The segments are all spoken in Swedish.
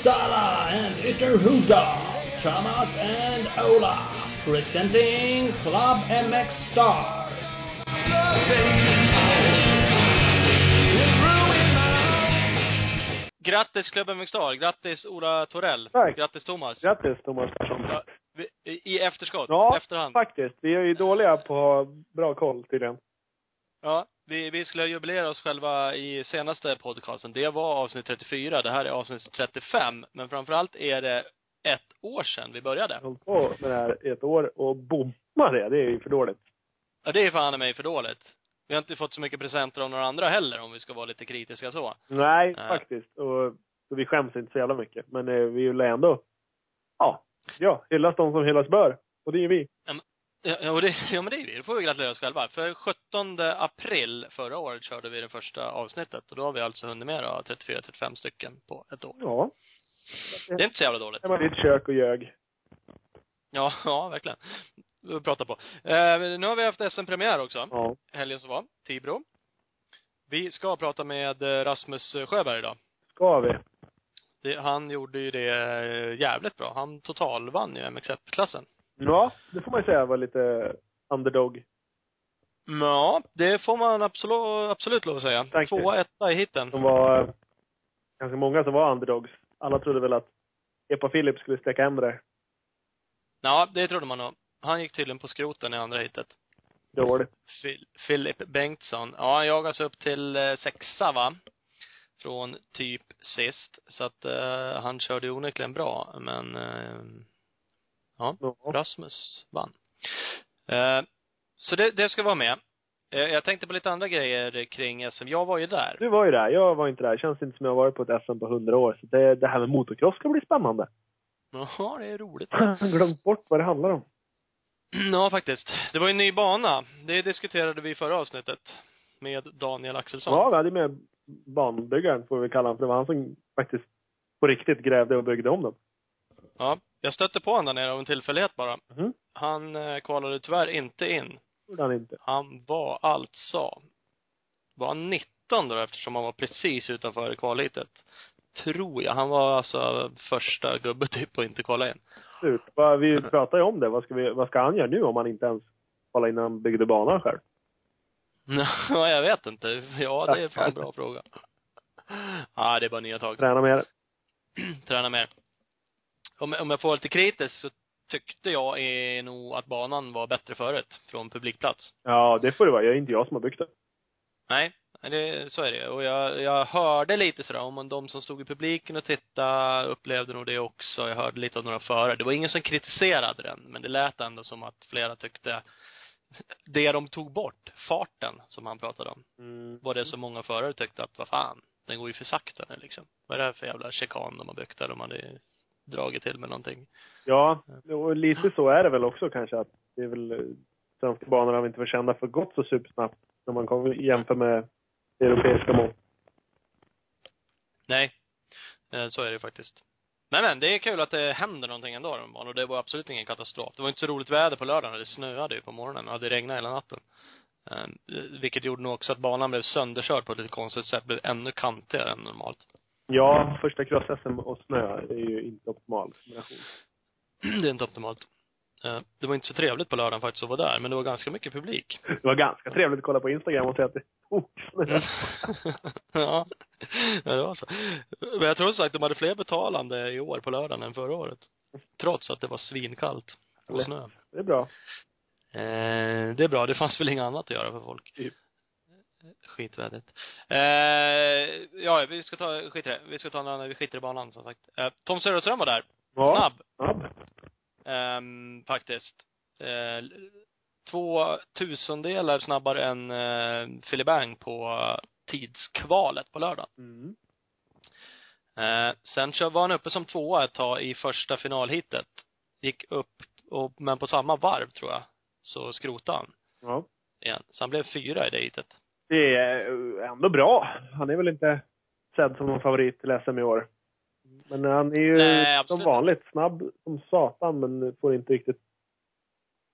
Uppsala and Ytterhuda, Thomas and Ola, presenting Club MX Star. Grattis Klubben Mixstar, grattis Ola Torell. Tack. Grattis Thomas. Grattis Thomas Persson. Ja, I efterskott, Ja, efterhand. faktiskt. Vi är ju dåliga på att ha bra koll tydligen. Ja, vi, vi skulle jubilera oss själva i senaste podcasten. Det var avsnitt 34, det här är avsnitt 35. Men framförallt är det ett år sedan vi började. Jag på med det här ett år och bomma det, det är ju för dåligt. Ja, det är fan mig för dåligt. Vi har inte fått så mycket presenter av några andra heller, om vi ska vara lite kritiska så. Nej, Nej. faktiskt. Och, och vi skäms inte så jävla mycket. Men eh, vi vill ändå, ja, ja, hyllas de som hyllas bör. Och det är vi. Ja, och det, ja men det är vi. Det får vi gratulera oss själva. För 17 april förra året körde vi det första avsnittet. Och då har vi alltså hunnit med då 34-35 stycken på ett år. Ja. Det är inte så jävla dåligt. Hemma i ditt kök och ljög. Ja, ja verkligen. Vi pratar på. Eh, nu har vi haft SM-premiär också. Ja. Helgen som var. Tibro. Vi ska prata med eh, Rasmus Sjöberg idag. Ska vi? Det, han gjorde ju det eh, jävligt bra. Han totalvann ju MX1-klassen. Ja, det får man ju säga var lite underdog. Ja, det får man absolut, absolut lov att säga. Tack. Tvåa, etta i hitten. De var eh, ganska många som var underdogs. Alla trodde väl att Epa Phillips skulle sträcka hem det. Ja, det trodde man nog. Han gick tydligen på skroten i andra hittet. Dåligt. Phil, Philip Bengtsson. Ja, han jagas upp till eh, sexa va? Från typ sist. Så att eh, han körde onekligen bra, men eh, ja, Ja. Rasmus vann. Eh, så det, det ska vara med. Eh, jag tänkte på lite andra grejer kring SM. Jag var ju där. Du var ju där. Jag var inte där. Känns inte som jag har varit på ett SM på hundra år. Så det, det här med motocross ska bli spännande. Ja, det är roligt. Jag glömt bort vad det handlar om. Ja, faktiskt. Det var ju en ny bana. Det diskuterade vi i förra avsnittet. Med Daniel Axelsson. Ja, vi hade med banbyggaren, får vi kalla honom. För det var han som faktiskt på riktigt grävde och byggde om den. Ja. Jag stötte på honom där nere av en tillfällighet bara. Mhm. Han eh, kvalade tyvärr inte in. gjorde han inte. Han var alltså, var han 19 då eftersom han var precis utanför kvalhitet? Tror jag. Han var alltså första gubbe typ och inte kvala in. Surt. Vi pratar ju om det. Vad ska, vi, vad ska han göra nu om han inte ens kollar innan han byggde banan själv? Ja, jag vet inte. Ja, det är fan en bra fråga. Ja, det är bara nya tag. Träna mer. Träna mer. Om, om jag får vara lite kritisk så tyckte jag är nog att banan var bättre förut, från publikplats. Ja, det får det vara. Jag är inte jag som har byggt det. Nej, det, så är det. Och jag, jag hörde lite sådär, om de som stod i publiken och tittade upplevde nog det också. Jag hörde lite av några förare. Det var ingen som kritiserade den, men det lät ändå som att flera tyckte det de tog bort, farten, som han pratade om, Mm. var det så många förare tyckte att, vad fan, den går ju för sakta nu liksom. Vad är det här för jävla chikan de har byggt där? De hade dragit till med någonting. Ja, och lite så är det väl också kanske att det är väl eh, svenska banor har inte varit kända för gått så supersnabbt när man kommer jämför med europeiska mått. Nej. Eh, Så är det faktiskt. Men men, det är kul att det händer någonting ändå de och det var absolut ingen katastrof. Det var inte så roligt väder på lördagen, det snöade ju på morgonen och hade regnat hela natten. Eh, Vilket gjorde nog också att banan blev sönderkörd på ett lite konstigt sätt, blev ännu kantigare än normalt. Ja, första cross-SM och snö är ju inte optimal kombination. Det är inte optimalt. Eh, Det var inte så trevligt på lördagen faktiskt att vara där, men det var ganska mycket publik. Det var ganska trevligt att kolla på Instagram och se att det oh, snö. ja. ja, det var så. Men jag tror som sagt de hade fler betalande i år på lördagen än förra året. Trots att det var svinkallt och snö. Det är bra. Eh, det är bra. Det fanns väl inget annat att göra för folk. Typ. Skitvädret. Eh, ja, vi ska ta, skit i det. Vi ska ta en annan, vi skiter i banan som sagt. Eh, Tom Söderström var där. Ja. Snabb. Snabb. Ehm, faktiskt. Eh, två tusendelar snabbare än eh, Philip Bang på tidskvalet på lördagen. Mm. Eh, sen kör, var han uppe som tvåa ett tag i första finalhitet. Gick upp, och, men på samma varv tror jag, så skrotade han Ja. igen. Så han blev fyra i det hitet. Det är eh, ändå bra. Han är väl inte sedd som någon favorit till SM i år. Men han är ju Nej, som vanligt snabb som satan men får inte riktigt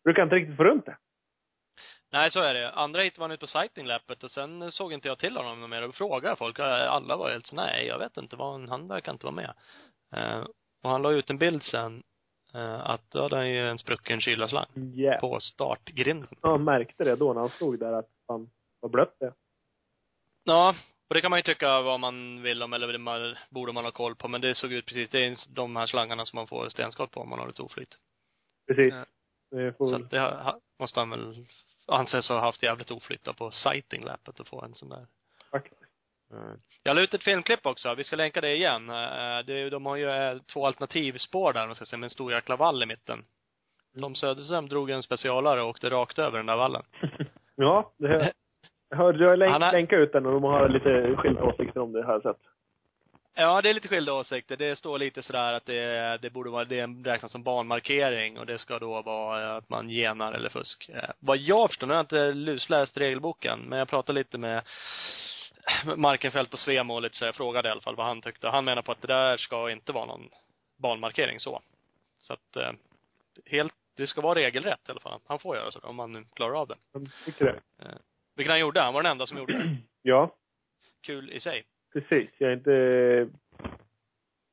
brukar inte riktigt få runt det. Nej, så är det. Andra hit var han ute på sightinglappet och sen såg inte jag till honom mer och frågade folk. Alla var helt så, nej, jag vet inte vad, han verkar inte vara med. Eh, och han la ut en bild sen, eh, att då hade han ju en sprucken kylarslang Yeah. på startgrinden. Ja, märkte det då när han stod där att fan, vad blött det. Ja, och det kan man ju tycka vad man vill om, eller det man, borde man ha koll på, men det såg ut precis, det är de här slangarna som man får stenskott på om man har ett oflyt. Precis. Ja. Det får Så att det ha- måste han väl anses ha haft jävligt oflyt då på sighting-lappet att få en sån där. faktiskt. Mm. Jag la ut ett filmklipp också. Vi ska länka det igen. Eh, Det, de har ju eh, två alternativspår där, man ska säga, med en stor jäkla vall i mitten. Tom Söderström drog en specialare och åkte rakt över den där vallen. Ja, det, jag hörde du har länk, har- länka ut den och de har lite skilda åsikter om det, har jag sett. Ja, det är lite skilda åsikter. Det står lite sådär att det, det borde vara, det räknas som barnmarkering och det ska då vara eh, att man genar eller fusk. Eh, Vad jag förstår, nu har jag inte lusläst regelboken, men jag pratade lite med Markenfält på Svemålet så jag frågade i alla fall vad han tyckte. Han menar på att det där ska inte vara någon barnmarkering så. Så att, eh, helt, det ska vara regelrätt i alla fall. Han får göra så om han nu klarar av det. Jag tycker det. Vilket han gjorde. Han var den enda som gjorde det. Ja, Kul i sig. precis. Jag är inte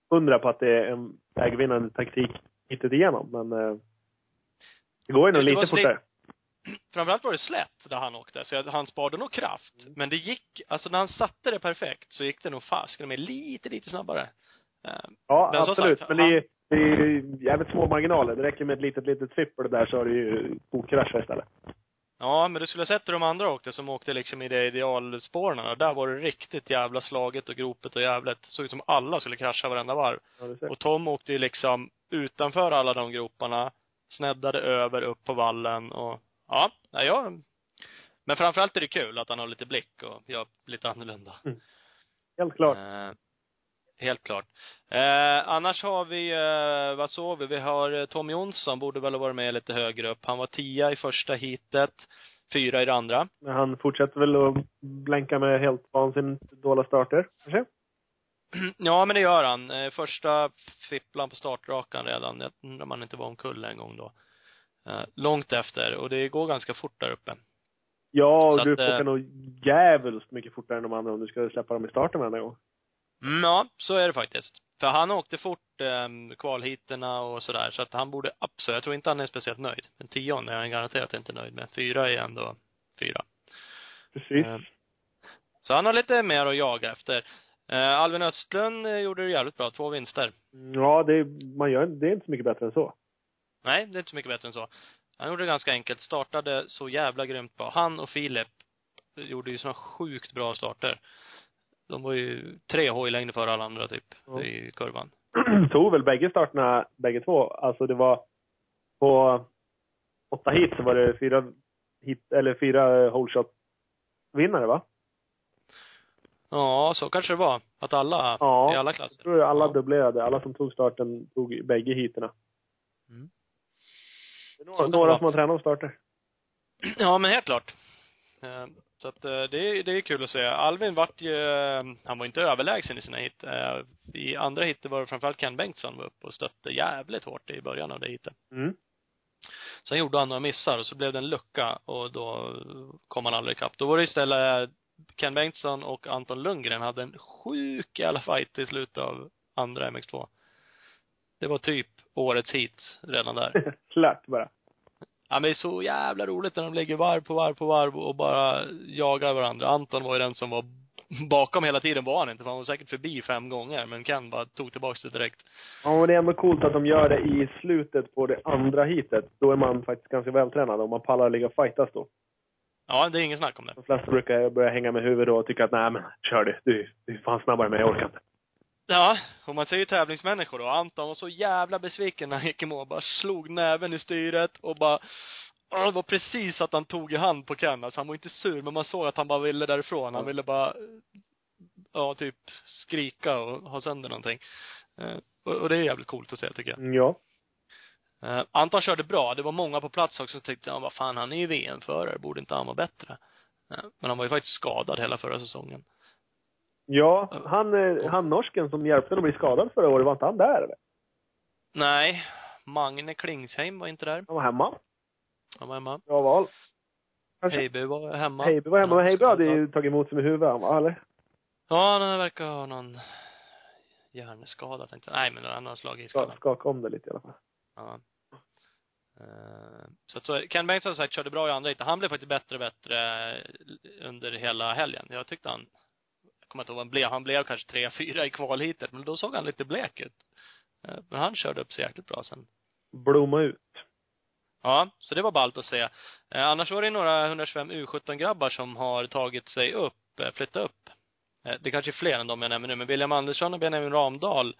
hundra på att det är en vägvinnande taktik hittet igenom, men eh, det går ju nog lite fortare. framförallt var det slätt där han åkte, så jag- han sparade nog kraft. Men det gick, alltså när han satte det perfekt så gick det nog fasken med lite, lite snabbare. Eh, Ja, Men absolut. sagt, men det är, det är ju jävligt små marginaler. Det räcker med ett litet, litet fippel där så har du ju kokkraschar istället. Ja, men du skulle ha sett hur de andra åkte som åkte liksom i det idealspåren. Där var det riktigt jävla slaget och gropet och jävligt. Såg ut som alla skulle krascha varenda varv. Ja. Och Tom åkte ju liksom utanför alla de groparna, sneddade över upp på vallen och, ja, nej, jag men framförallt är det kul att han har lite blick och gör lite annorlunda. Helt klart. Eh, helt klart. Eh, annars har vi, eh, vad såg vi? Vi har eh, Tom Jonsson, borde väl ha varit med lite högre upp. Han var tia i första heatet, fyra i det andra. Men han fortsätter väl att blänka med helt vansinnigt dåliga starter, kanske? ja, men det gör han. Eh, första fipplan på startrakan redan. Jag undrar om han inte var omkull en gång då. Eh, långt efter, och det går ganska fort där uppe. Ja, Så du att, åker nog djävulskt mycket fortare än de andra om du ska släppa dem i starten varenda gång. Mm, ja, så är det faktiskt. För han åkte fort eh, kvalhiterna och sådär, så att han borde absolut, jag tror inte han är speciellt nöjd. Men tion är han garanterat inte nöjd med. Fyra är ändå fyra. Precis. Eh, Så han har lite mer att jaga efter. Eh, Alvin Östlund gjorde det jävligt bra, två vinster. Ja, det, man gör, det är inte så mycket bättre än så. Nej, det är inte så mycket bättre än så. Han gjorde det ganska enkelt, startade så jävla grymt bra. Han och Filip gjorde ju såna sjukt bra starter. De var ju tre hojlängder före alla andra typ, Ja. i kurvan. Tog väl bägge starterna, bägge två. Alltså det var på åtta hit så var det fyra hit, eller fyra whole shot vinnare va? Ja, så kanske det var. Att alla, Ja. i alla Jag klasser. tror alla Ja. dubblerade. Alla som tog starten tog bägge heaterna. Mm. Det är några, några som har tränat på starter. Ja, men helt klart. Så att eh, det är, det är kul att se. Alvin vart ju, eh, han var inte överlägsen i sina hit. Eh, I andra hit var det framförallt Ken Bengtsson var uppe och stötte jävligt hårt i början av det hitet. Mm. Sen gjorde han några missar och så blev det en lucka och då kom han aldrig ikapp. Då var det istället Ken Bengtsson och Anton Lundgren hade en sjuk jävla fight i slutet av andra MX2. Det var typ årets hit redan där. Klart bara. Ja men det är så jävla roligt när de ligger varv på varv på varv och bara jagar varandra. Anton var ju den som var bakom hela tiden var han inte, för han var säkert förbi fem gånger, men Ken bara tog tillbaks det direkt. Ja, men det är ändå coolt att de gör det i slutet på det andra heatet. Då är man faktiskt ganska vältränad om man pallar ligga och fightas då. Ja, det är ingen snack om det. De flesta brukar börja hänga med huvudet då och tycka att nej men kör du. Du, du är fan snabbare än mig, jag orkar inte. Ja, och man ju tävlingsmänniskor då. Anton var så jävla besviken när han gick i mål. Bara slog näven i styret och bara det var precis att han tog i hand på Ken. Alltså han var inte sur, men man såg att han bara ville därifrån. Han ville bara, ja, typ skrika och ha sönder någonting. Eh, och, och det är jävligt coolt att se, tycker jag. Mm, Ja. Eh, Anton körde bra. Det var många på plats också som tyckte, ja, vad fan, han är ju VM-förare. Borde inte han vara bättre? Eh, men han var ju faktiskt skadad hela förra säsongen. Ja, han, eh, han norsken som hjälpte honom att bli skadad förra året, var inte han där eller? Nej, Magne Klingsheim var inte där. Han var hemma. Han var hemma. Bra val. Kanske. Heiby var hemma. Heiby var hemma. Han Heiby hade ju tagit emot sig med huvudet, va, eller? Ja, han verkar ha någon hjärnskada tänkte jag. Nej, men han har slagit i Ska, skallen. skaka om det lite i alla fall. Ja. Eh, Så att så, Ken Bengtsson som sagt körde bra i andra heatet. Han blev faktiskt bättre och bättre under hela helgen. Jag tyckte han, kommer inte ihåg vad han blev, han blev kanske tre, fyra i kvalheatet, men då såg han lite blek ut. Eh, Men han körde upp sig jäkligt bra sen. Blomma ut. Ja, så det var ballt att se. Eh, annars var det några 125 U17-grabbar som har tagit sig upp, eh, flyttat upp. Det kanske är fler än de jag nämner nu, men William Andersson och Benjamin Ramdahl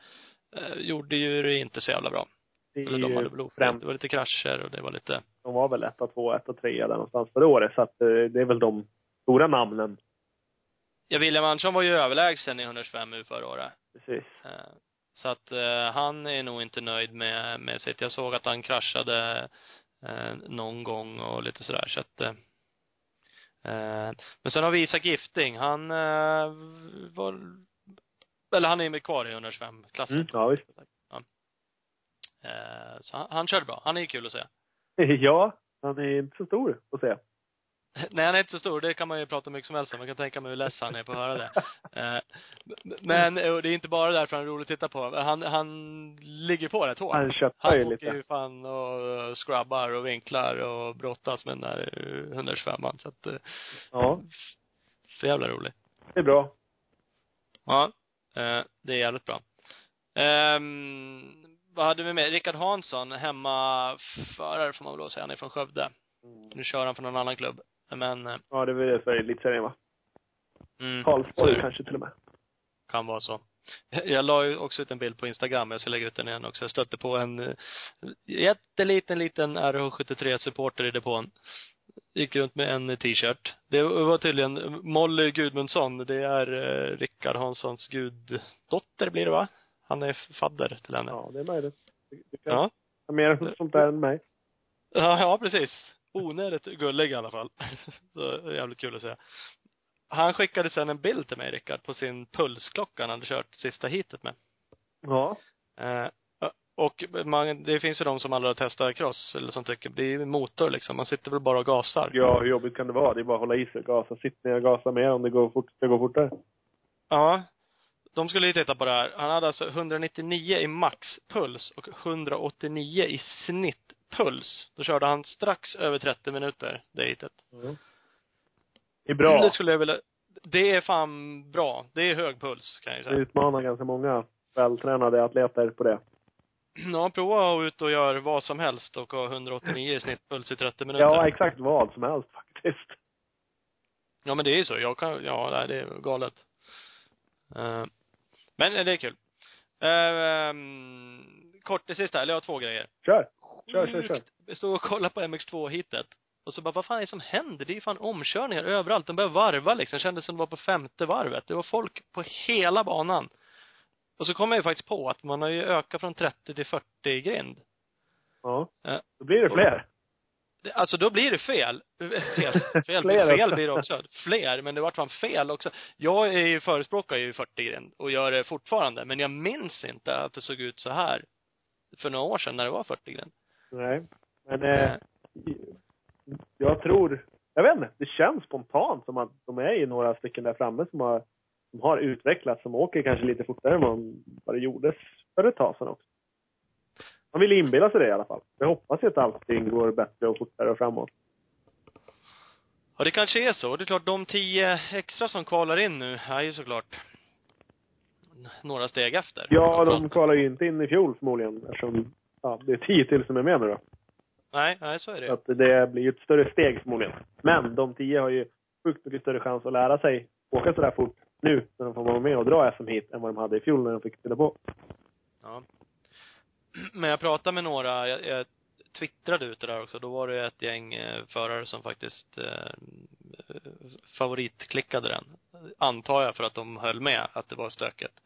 gjorde ju det inte så jävla bra. Det är Eller de hade väl främst, Det var lite krascher och det var lite de var väl etta, två, etta, trea där någonstans förra året. Så att det är väl de stora namnen. Ja, William Andersson var ju överlägsen i 125 U förra året. Precis. Eh, Så att eh, han är nog inte nöjd med, med sitt. Jag såg att han kraschade eh, någon gång och lite sådär så att Men sen har vi Isak Gifting. Han var eller han är med kvar i 125-klassen. Mm, ja, visst. Ja. Så han, han körde bra. Han är ju kul att se. Ja, han är inte så stor att se. Nej, han är inte så stor. Det kan man ju prata mycket som helst om. Man kan tänka mig hur less han är på att höra det. Eh, Men, och det är inte bara därför han är rolig att titta på. Han, han ligger på rätt hårt. Han köttar Han ju åker lite. ju fan och scrubbar och vinklar och brottas med den där 125 Så att, eh, Ja, för jävla rolig. det är bra. Ja. eh, Det är jävligt bra. Ehm, vad hade vi med? Rickard Hansson, hemmaförare får man väl lov att säga. Han är från Skövde. Nu kör han för någon annan klubb. Men, eh, Ja, det är väl för elitserien va? mm, Karlsborg det. kanske till och med. Kan vara så. Jag la ju också ut en bild på Instagram, jag ska lägga ut den igen också. Jag stötte på en eh, jätteliten, liten RH73-supporter i depån. Gick runt med en t-shirt. Det var tydligen Molly Gudmundsson, det är eh, Rickard Hanssons guddotter blir det va? Han är fadder till henne. Ja, det är möjligt. Du kan Ja. mer sånt där än mig. Ja, ja precis. Onödigt gullig i alla fall. Så jävligt kul att se. Han skickade sen en bild till mig, Rickard, på sin pulsklocka han hade kört sista hitet med. Ja. Eh, och man, det finns ju de som aldrig har testat cross eller som tycker, det är ju motor liksom. Man sitter väl bara och gasar. Ja, hur jobbigt kan det vara? Det är bara att hålla i sig och gasa. Sitt ner och gasa mer om det går fort, ska gå fortare. Ja. De skulle ju titta på det här. Han hade alltså 199 i maxpuls och 189 i snittpuls. Då körde han strax över 30 minuter, det hitet. Mm. Det är bra. Det skulle jag vilja, det är fan bra. Det är hög puls, kan jag ju Det säga. utmanar ganska många vältränade atleter på det. Ja, prova att ut och göra vad som helst och ha 189 i snittpuls i 30 minuter. Ja, exakt vad som helst faktiskt. Ja, men det är ju så. Jag kan, ja, det är galet. Eh, men eh, det är kul. Uh, um, kort det sista, eller jag har två grejer. Kör! Kör, kör, kör. Stod och kollade på MX2-hitet. Och så bara, vad fan är det som händer? Det är ju fan omkörningar överallt. De börjar varva liksom. Kändes som det var på femte varvet. Det var folk på hela banan. Och så kom jag ju faktiskt på att man har ju ökat från 30 till 40 grind. Ja. Ja. Då blir det fler. Alltså då blir det fel. Fel, fel, fel blir det också. Fler, men det vart fan fel också. Jag är ju förespråkar ju 40 grind och gör det fortfarande. Men jag minns inte att det såg ut så här för några år sedan när det var 40 grind. Nej. Men eh, jag tror, jag vet inte, det känns spontant som att de är i några stycken där framme som har, som har utvecklats, som åker kanske lite fortare än vad, de- vad det gjordes för ett tag sedan också. Man vill inbilla sig det i alla fall. Jag hoppas ju att allting går bättre och fortare och framåt. Ja, det kanske är så. Det är klart, de tio extra som kvalar in nu är ju såklart några steg efter. Ja, de kvalar ju inte in i fjol förmodligen eftersom ja, det är tio till som är med nu då. Nej, nej, så är det Så att det blir ju ett större steg förmodligen. Men de tio har ju sjukt mycket större chans att lära sig åka sådär fort nu när de får vara med och dra SM hit än vad de hade i fjol när de fick spela på. Ja. Men jag pratade med några, jag, jag twittrade ut det där också, då var det ett gäng eh, förare som faktiskt eh, favoritklickade den. Antar jag för att de höll med att det var stökigt.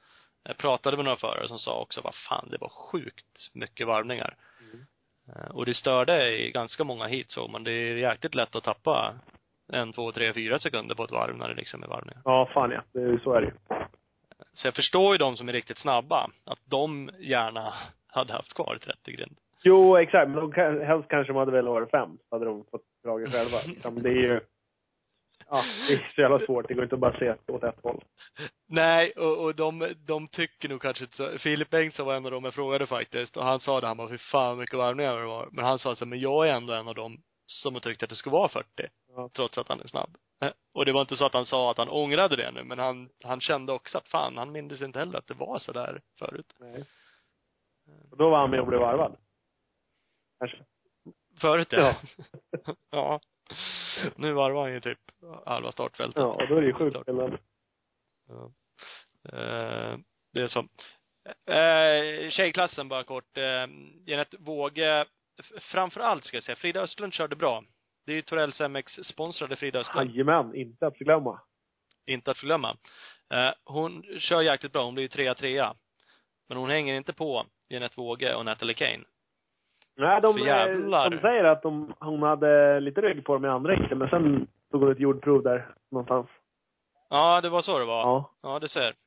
Jag pratade med några förare som sa också, vad fan, det var sjukt mycket varvningar. Eh, Och det störde i ganska många hit så, men det är jäkligt lätt att tappa en, två, tre, fyra sekunder på ett varv när det liksom är varvningar. Ja, fan ja. Det, så är det. Så jag förstår ju de som är riktigt snabba, att de gärna hade haft kvar 30 grind. Jo, exakt. Men de helst kanske de hade velat vara fem. Hade de fått dra det själva. Det är ju... ja, det är så jävla svårt. Det går inte att bara se åt ett håll. Nej, och, och de, de tycker nog kanske inte så. Filip Bengtsson var en av dem jag frågade faktiskt. Och han sa det, han bara, fy fan vad mycket varvningar det var. Men han sa så men jag är ändå en av dem som har tyckt att det skulle vara 40. Ja. Trots att han är snabb. Eh, Och det var inte så att han sa att han ångrade det nu, men han, han kände också att fan, han minns inte heller att det var så där förut. Nej. Och då var han med och blev varvad. Kanske. Förut ja. Ja. ja. Nu varvar han ju typ halva startfältet. Ja, och då är det ju sjukt skillnad. Ja. Eh, det är så. Eh, tjejklassen bara kort. Eh, Jeanette Våge, f- framför allt ska jag säga, Frida Östlund körde bra. Det är ju Torells MX-sponsrade Frida Östlund. Jajamän, inte att förglömma. Inte att förglömma. Eh, hon kör jäkligt bra, hon blir ju trea, trea. Men hon hänger inte på Jeanette Våge och Natalie Kane. Nej, de, eh, jävlar. de säger att de, hon hade lite rygg på dem i andra heatet, men sen tog hon ett jordprov där någonstans. Ja, det var så det var. Ja. Ja, det ser.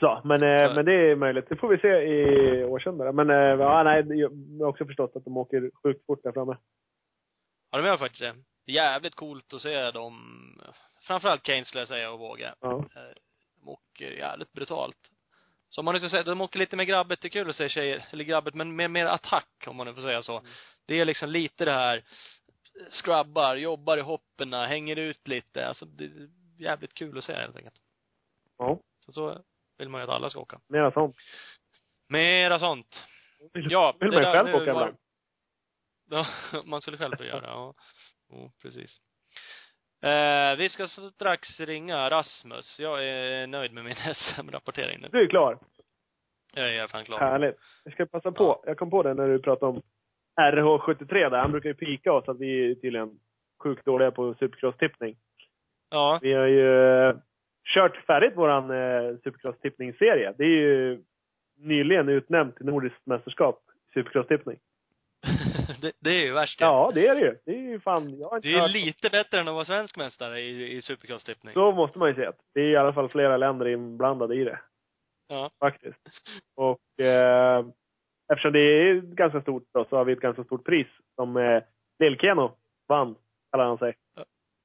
Så, men, eh, Så- men det är möjligt. Det får vi se i Årsunda. Men eh, ja, nej, jag har också förstått att de åker sjukt fort där framme. Ja, de gör faktiskt det. Jävligt coolt att se dem, framförallt Kane skulle jag säga och Våge. Ja. De åker jävligt brutalt. Så om man nu ska säga, de åker lite med grabbet, det är kul att se tjejer, eller grabbet, men med mer attack om man nu får säga så. Det är liksom lite det här, scrubbar, jobbar i hopperna, hänger ut lite, alltså det är jävligt kul att se helt enkelt. Ja, Så så vill man ju att alla ska åka. mera sånt. Mera sånt. Ja, vill man ju själv åka var- ibland. Ja, man skulle själv få göra, ja. Jo, precis. Eh, vi ska strax ringa Rasmus. Jag är nöjd med min SM-rapportering nu. Du är klar. Jag är fan klar. Härligt. Jag ska passa på. Jag kom på det när du pratade om RH73 där. Han brukar ju pika oss att vi är tydligen sjukt dåliga på supercross-tippning. Ja. Vi har ju eh, kört färdigt våran eh, supercross-tippningsserie. Det är ju nyligen utnämnt till nordiskt mästerskap i supercross-tippning. det, det är ju värst Ja, det är det ju. Det är ju fan, jag har inte Det är hört- lite bättre än att vara svensk mästare i, i supercross-tippning. Så måste man ju att det är i alla fall flera länder inblandade i det. Ja. Faktiskt. Och eh, eftersom det är ganska stort då, så har vi ett ganska stort pris som eh, Lill-Keno vann, kallar han sig.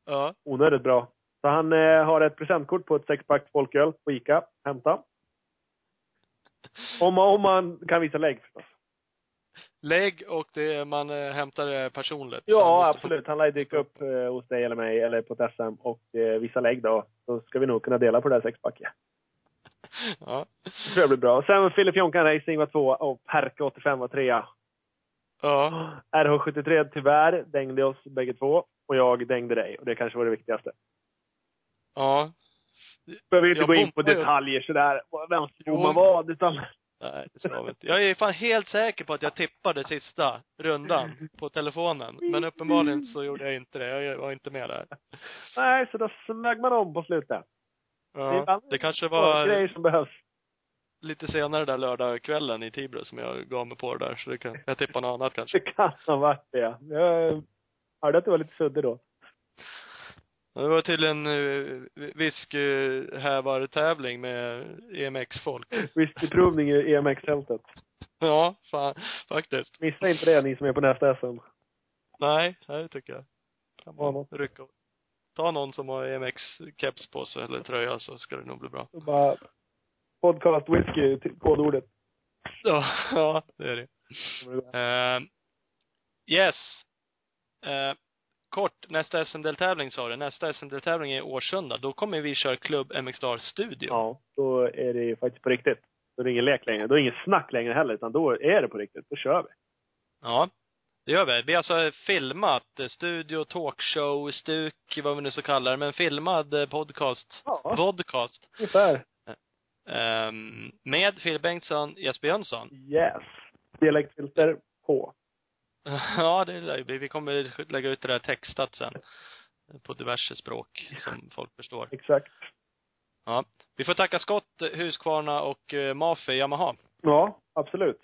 Ja. Onödigt bra. Så han eh, har ett presentkort på ett sexpack folköl på ICA. Hämta. Om, man- om man kan visa lägg förstås. Lägg och det, man eh, hämtar det personligt. Ja, absolut. Han lär dyka upp eh, hos dig eller mig eller på ett SM och eh, visa lägg då. Så ska vi nog kunna dela på det här sexpacket. Ja. Det tror jag blir bra. Sen Filip Jonkan Racing var tvåa och Perka 85 var trea. Ja. RH73 tyvärr dängde oss bägge två. Och jag dängde dig. Och det kanske var det viktigaste. Ja. Behöver inte Jag gå in på detaljer sådär. Vem som man vad. Utan Nej, det ska vi inte. Jag är fan helt säker på att jag tippade sista rundan på telefonen. Men uppenbarligen så gjorde jag inte det. Jag var inte med där. Nej, så då smög man om på slutet. Det Ja, fan- det kanske Var... Grejer som behövs. lite senare där lördagskvällen i Tibro som jag gav mig på det där. Så det kan, jag tippar något annat kanske. Det kan ha varit det. Jag hörde att du var lite suddig då. Det var tydligen uh, whiskyhävartävling med EMX-folk. Whiskyprovning i EMX-tältet. Ja, fan, faktiskt. Missa inte det, ni som är på nästa SM. Nej, det tycker jag. Kan man rycka Ta någon som har EMX-keps på sig eller tröja så ska det nog bli bra. Så bara podcast whisky, till kodordet. Ja, ja det är det. Eh, yes. Eh, kort, nästa SM-deltävling sa du. Nästa SM-deltävling är Årsunda. Då kommer vi köra Klubb MX Star Studio. Ja, då är det ju faktiskt på riktigt. Då är det ingen lek längre. Då är det inget snack längre heller, utan då är det på riktigt. Då kör vi. Ja, det gör vi. Vi har alltså filmat eh, studio, talkshow, stuk, vad vi nu så kallar det, men filmad eh, podcast, Ja, podcast, ungefär. ehm, med Filip Bengtsson, Jesper Jönsson. Yes. Dialektfilter på. Ja, det lär ju bli. Vi kommer lägga ut det där textat sen. eh, På diverse språk som folk förstår. Exakt. Ja. Vi får tacka Scott, Husqvarna och uh, Mafi Yamaha Ja, absolut.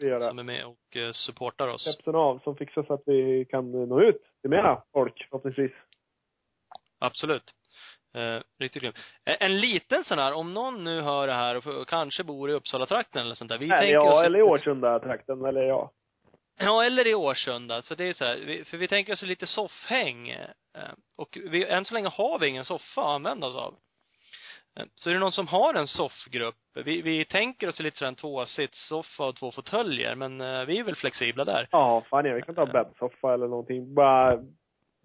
Det vi göra. som är med och eh, supportar oss. Kepsen av, som fixar så att vi kan nå ut till mera folk, förhoppningsvis. Absolut. Eh, riktigt grymt. Eh, En liten sån här, om någon nu hör det här och, kanske bor i Uppsala-trakten eller sånt där. Vi Eller tänker ja, oss eller i lite- Årsunda-trakten, eller ja. Ja, eller i Årsunda. Så det är så här, för vi tänker oss lite soffhäng. Eh, och vi, än så länge har vi ingen soffa att använda oss av. Eh, Så är det någon som har en soffgrupp, vi, vi tänker oss lite sådär en tvåsitssoffa och två fåtöljer, men eh, vi är väl flexibla där. Ja, fan ja, vi kan ta bäddsoffa eller någonting. Bara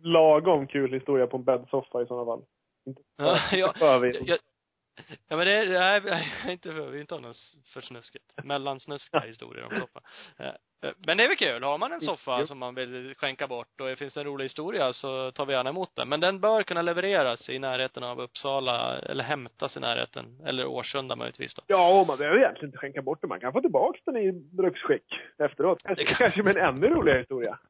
lagom kul historia på en bäddsoffa i sådana fall. Inte Ja, ja, för vi. jag, ja men det, nej, nej, inte för, vi inte ha något för snuskigt. Mellansnuskiga historier om soffa. Men det är väl kul. Har man en soffa Jo. som man vill skänka bort och det finns en rolig historia så tar vi gärna emot den. Men den bör kunna levereras i närheten av Uppsala, eller hämtas i närheten. Eller Årsunda möjligtvis då. Ja, och man behöver egentligen inte skänka bort den. Man kan få tillbaka den i bruksskick efteråt. Kanske, Det kan- kanske med en ännu roligare historia.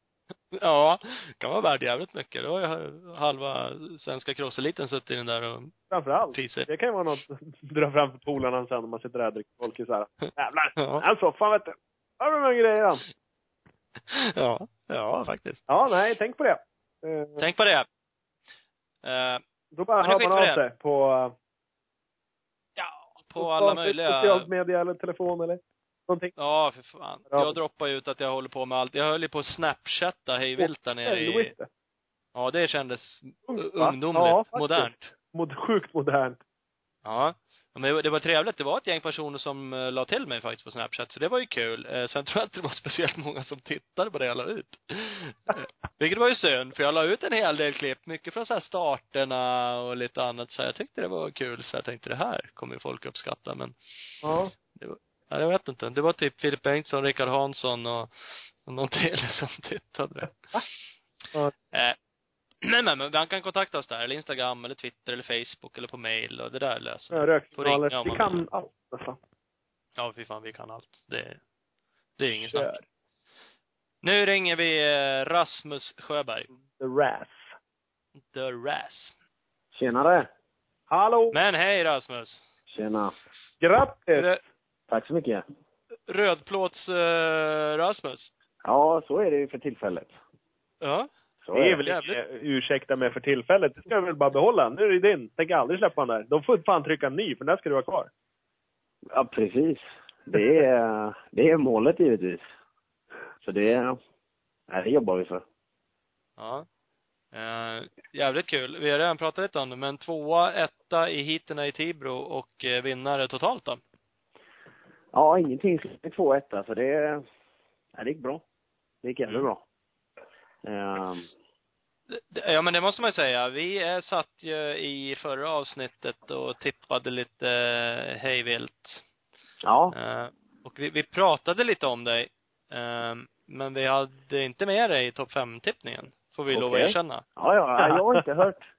Ja, kan vara värd jävligt mycket. Då har ju halva svenska crosseliten suttit i den där och Framförallt. prisat. Det kan ju vara något att dra fram för polarna sen när man sitter där och dricker folköl såhär. Jävlar! Ja. Den soffan vet du. Har du några grejer han? Ja, ja faktiskt. Ja, nej, tänk på det. Eh, Tänk på det. Eh, Då bara hör man av det. sig på... ja, på alla möjliga Socialt media eller telefon eller någonting. Ja, för fan. Ja. Jag droppar ju ut att jag håller på med allt. Jag höll ju på att snapchatta hej vilt där nere i... Ja, det kändes va? ungdomligt, Ja, modernt. Mod, sjukt modernt. Ja. Ja, Men det var- det var trevligt. Det var ett gäng personer som uh, la till mig faktiskt på Snapchat, så det var ju kul. Eh, sen tror jag inte det var speciellt många som tittade på det jag la ut. Eh, Vilket var ju synd, för jag la ut en hel del klipp, mycket från så här starterna och lite annat, så jag tyckte det var kul, så jag tänkte det här kommer ju folk uppskatta, men Ja. Ja, jag vet inte. Det var typ Filip Bengtsson, Rickard Hansson och, och någon till som tittade. Ja. Eh, men, men, men man kan kontakta oss där, eller Instagram, eller Twitter, eller Facebook, eller på mail och det där löser ringa Röksignaler. Vi kan vill. allt nästan. Ja, fy fan, vi kan allt. Det, det är inget Kör. snack. Nu ringer vi eh, Rasmus Sjöberg. The Raz. The Ras. Tjenare! Hallå! Men hej Rasmus! Tjena! Grattis! Rö- Tack så mycket. Rödplåts eh, Rasmus. Ja, så är det ju för tillfället. Ja. Så Det är väl det. inte ursäkta mig för tillfället. Det ska jag väl bara behålla. Nu är det din. Tänker aldrig släppa den där. De får fan trycka en ny, för den där ska du ha kvar. Ja, precis. Det är, det är målet givetvis. Så det, det jobbar vi för. Ja. Eh, jävligt kul. Vi har redan pratat lite om det, men tvåa, etta i heaterna i Tibro och eh, vinnare totalt då? Ja, ingenting två etta, så det, nej, det gick bra. Det gick jävligt Mm. bra. Ehm, Det- Ja men det måste man ju säga. Vi satt ju i förra avsnittet och tippade lite hejvilt. ja, Eh, och vi, vi pratade lite om dig. Eh, men vi hade inte med dig i topp fem-tippningen. Får vi lov att erkänna. ja, ja, jag har inte hört.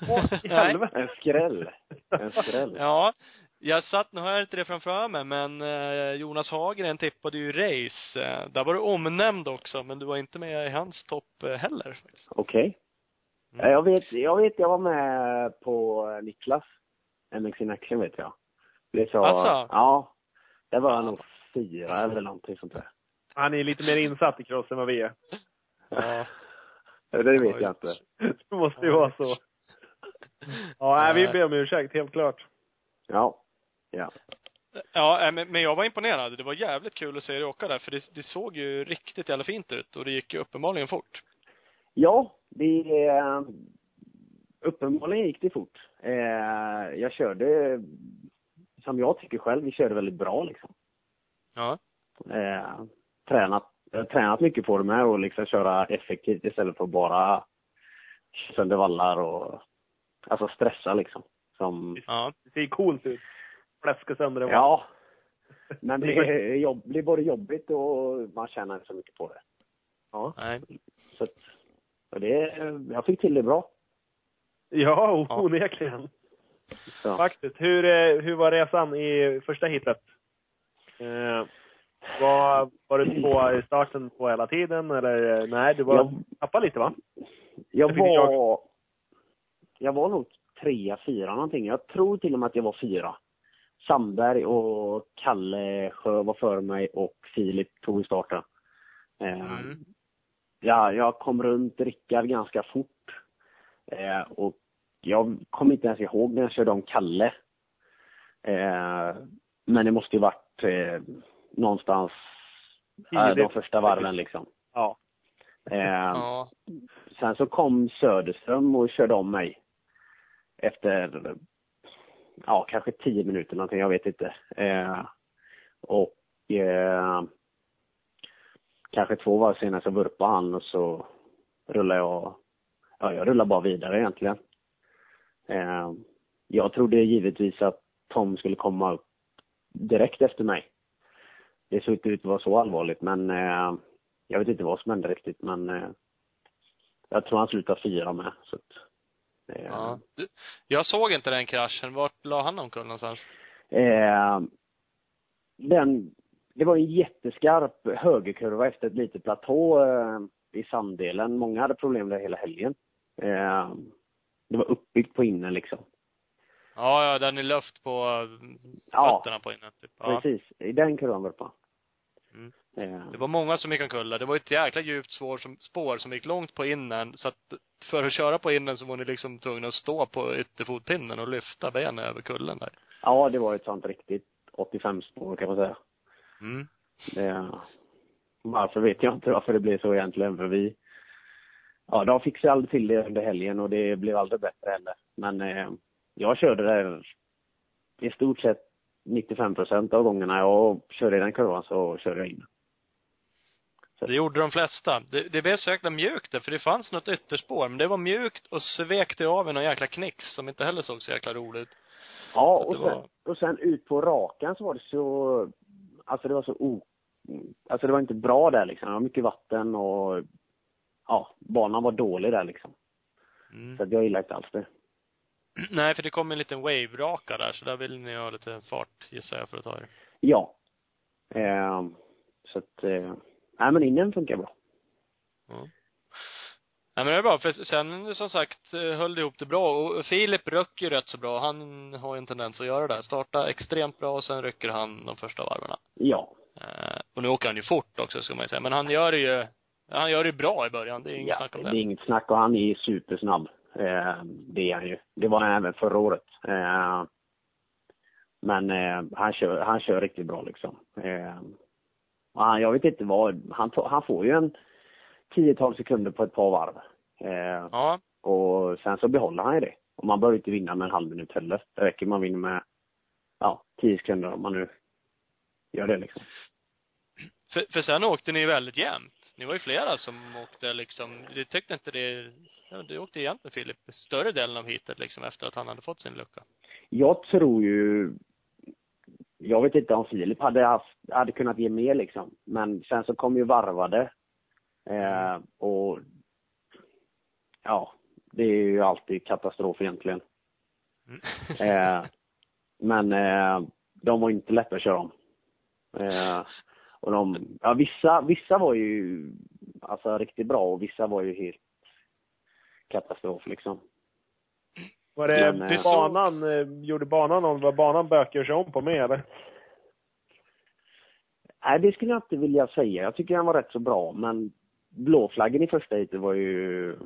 Åh, i Nej. helvete. En skräll. En skräll. Ja. Jag satt, nu har jag inte det framför mig, men eh, Jonas Hagren tippade ju race. Eh, där var du omnämnd också, men du var inte med i hans topp eh, heller. Okej. Mm. Ja, Jag vet, jag vet, jag var med på Niklas. MX in action vet jag. Det så, Asså? Ja. Det var nog fyra eller någonting sånt där. Han är lite mer insatt i cross än vad vi är. Ja. Ja, Det vet jag inte. Det måste ju vara så. Ja, nej, vi ber om ursäkt, helt klart. Ja. Ja. Ja, eh, men jag var imponerad. Det var jävligt kul att se dig åka där, för det, det såg ju riktigt jävla fint ut och det gick ju uppenbarligen fort. Ja, det... Eh, uppenbarligen gick det fort. Eh, jag körde, som jag tycker själv, vi körde väldigt bra liksom. Ja. Tränat, jag har tränat mycket på det med och liksom köra effektivt istället för att bara sönder vallar och alltså stressa liksom. Som, Ja. Det ser coolt ut. Fläska sönder vagn. ja. Men det är jobb, blir både jobbigt och man tjänar inte så mycket på det. Ja. Nej. Så och det, jag fick till det bra. Ja, Ja. onekligen. Så. Faktiskt. Hur, eh, hur var resan i första hitet? Eh, var, var du på i starten på hela tiden eller? eh, Nej, du var, Jag- tappade lite va? Jag Det fick jag. var... Jag var nog trea, fyra någonting. Jag tror till och med att jag var fyra. Sandberg och Kalle Sjö var före mig och Filip tog starten. Eh, Mm. ja, jag kom runt Rickard ganska fort. Eh, och jag kommer inte ens ihåg när jag körde om Kalle. Eh, men det måste ju varit någonstans eh, de första varven liksom. Ja. Ja. sen så kom Söderström och körde om mig. Efter, ja kanske tio minuter någonting, jag vet inte. Eh, och eh, kanske två varv senare så vurpade han och så rullade jag, ja jag rullade bara vidare egentligen. Eh, jag trodde givetvis att Tom skulle komma upp direkt efter mig. Det såg inte ut att vara så allvarligt men eh, jag vet inte vad som hände riktigt men eh, jag tror han slutade fyra med så att, eh, Ja. Du, jag såg inte den kraschen. Vart la han omkull någonstans? Eh, den, det var en jätteskarp högerkurva efter ett litet platå eh, i sanddelen. Många hade problem där hela helgen. Eh, det var uppbyggt på innen liksom. Ja, ja, den är luft på Ja. fötterna på innan, typ. Ja. Precis, i den kurvan var det på. Mm. Det var många som gick omkull. Det var ett jäkla djupt spår som, spår som gick långt på innen, så att för att köra på innen så var ni liksom tvungna att stå på ytterfotpinnen och lyfta benen över kullen där. ja, det var ett sånt riktigt 85 spår kan man säga. Mm. Eh, varför vet jag inte varför det blev så egentligen för vi Ja, de fixade aldrig till det under helgen och det blev aldrig bättre heller. Men eh, jag körde där i stort sett 95 procent av gångerna jag körde i den kurvan så körde jag in. Det gjorde de flesta. Det, det blev så jäkla mjukt där, för det fanns något ytterspår, men det var mjukt och svekte av någon jäkla knix som inte heller såg så jäkla roligt. Ja, och sen, var- och sen ut på rakan så var det så, alltså det var så o, alltså det var inte bra där liksom. Det var mycket vatten och ja, banan var dålig där liksom. Mm. Så att jag gillar inte alls det. Nej, för det kom en liten wave-raka där, så där vill ni ha lite fart, gissar jag, för att ta er. Ja. Eh, så att, eh, nej men innen funkar bra. Nej men det är bra, för sen som sagt eh, höll det ihop det bra och Filip röcker ju rätt så bra. Han har ju en tendens att göra det. Starta extremt bra och sen rycker han de första varven. Ja. Eh, och nu åker han ju fort också ska man ju säga. Men han gör det ju, han gör det ju bra i början. Det är inget ja, snack om det det. är inget snack och han är supersnabb. Eh, det är han ju. Det var han även förra året. Eh, men han, kör, han kör riktigt bra liksom. Och han, jag vet inte vad, han, han får ju en tiotal sekunder på ett par varv. Eh, Ja. och sen så behåller han ju det. Och man behöver inte vinna med en halv minut heller. Det räcker man vinner med, ja, tio sekunder om man nu gör det liksom. För, för sen åkte ni väldigt jämnt. Ni var ju flera som åkte liksom, du tyckte inte det, ja, du åkte jämnt med Filip större delen av heatet liksom efter att han hade fått sin lucka. Jag tror ju, jag vet inte om Filip hade haft, hade kunnat ge mer liksom. Men sen så kom ju varvade. Eh, och ja, det är ju alltid katastrof egentligen. Mm. Eh, men eh, de var inte lätta att köra om. Eh, och de, ja vissa, vissa var ju alltså riktigt bra och vissa var ju helt katastrof liksom. Var det Men, eh, banan, eh, gjorde banan om, var banan bökig att köra om på med eller? Nej, det skulle jag inte vilja säga. Jag tycker den var rätt så bra, men blåflaggen i första heatet var ju...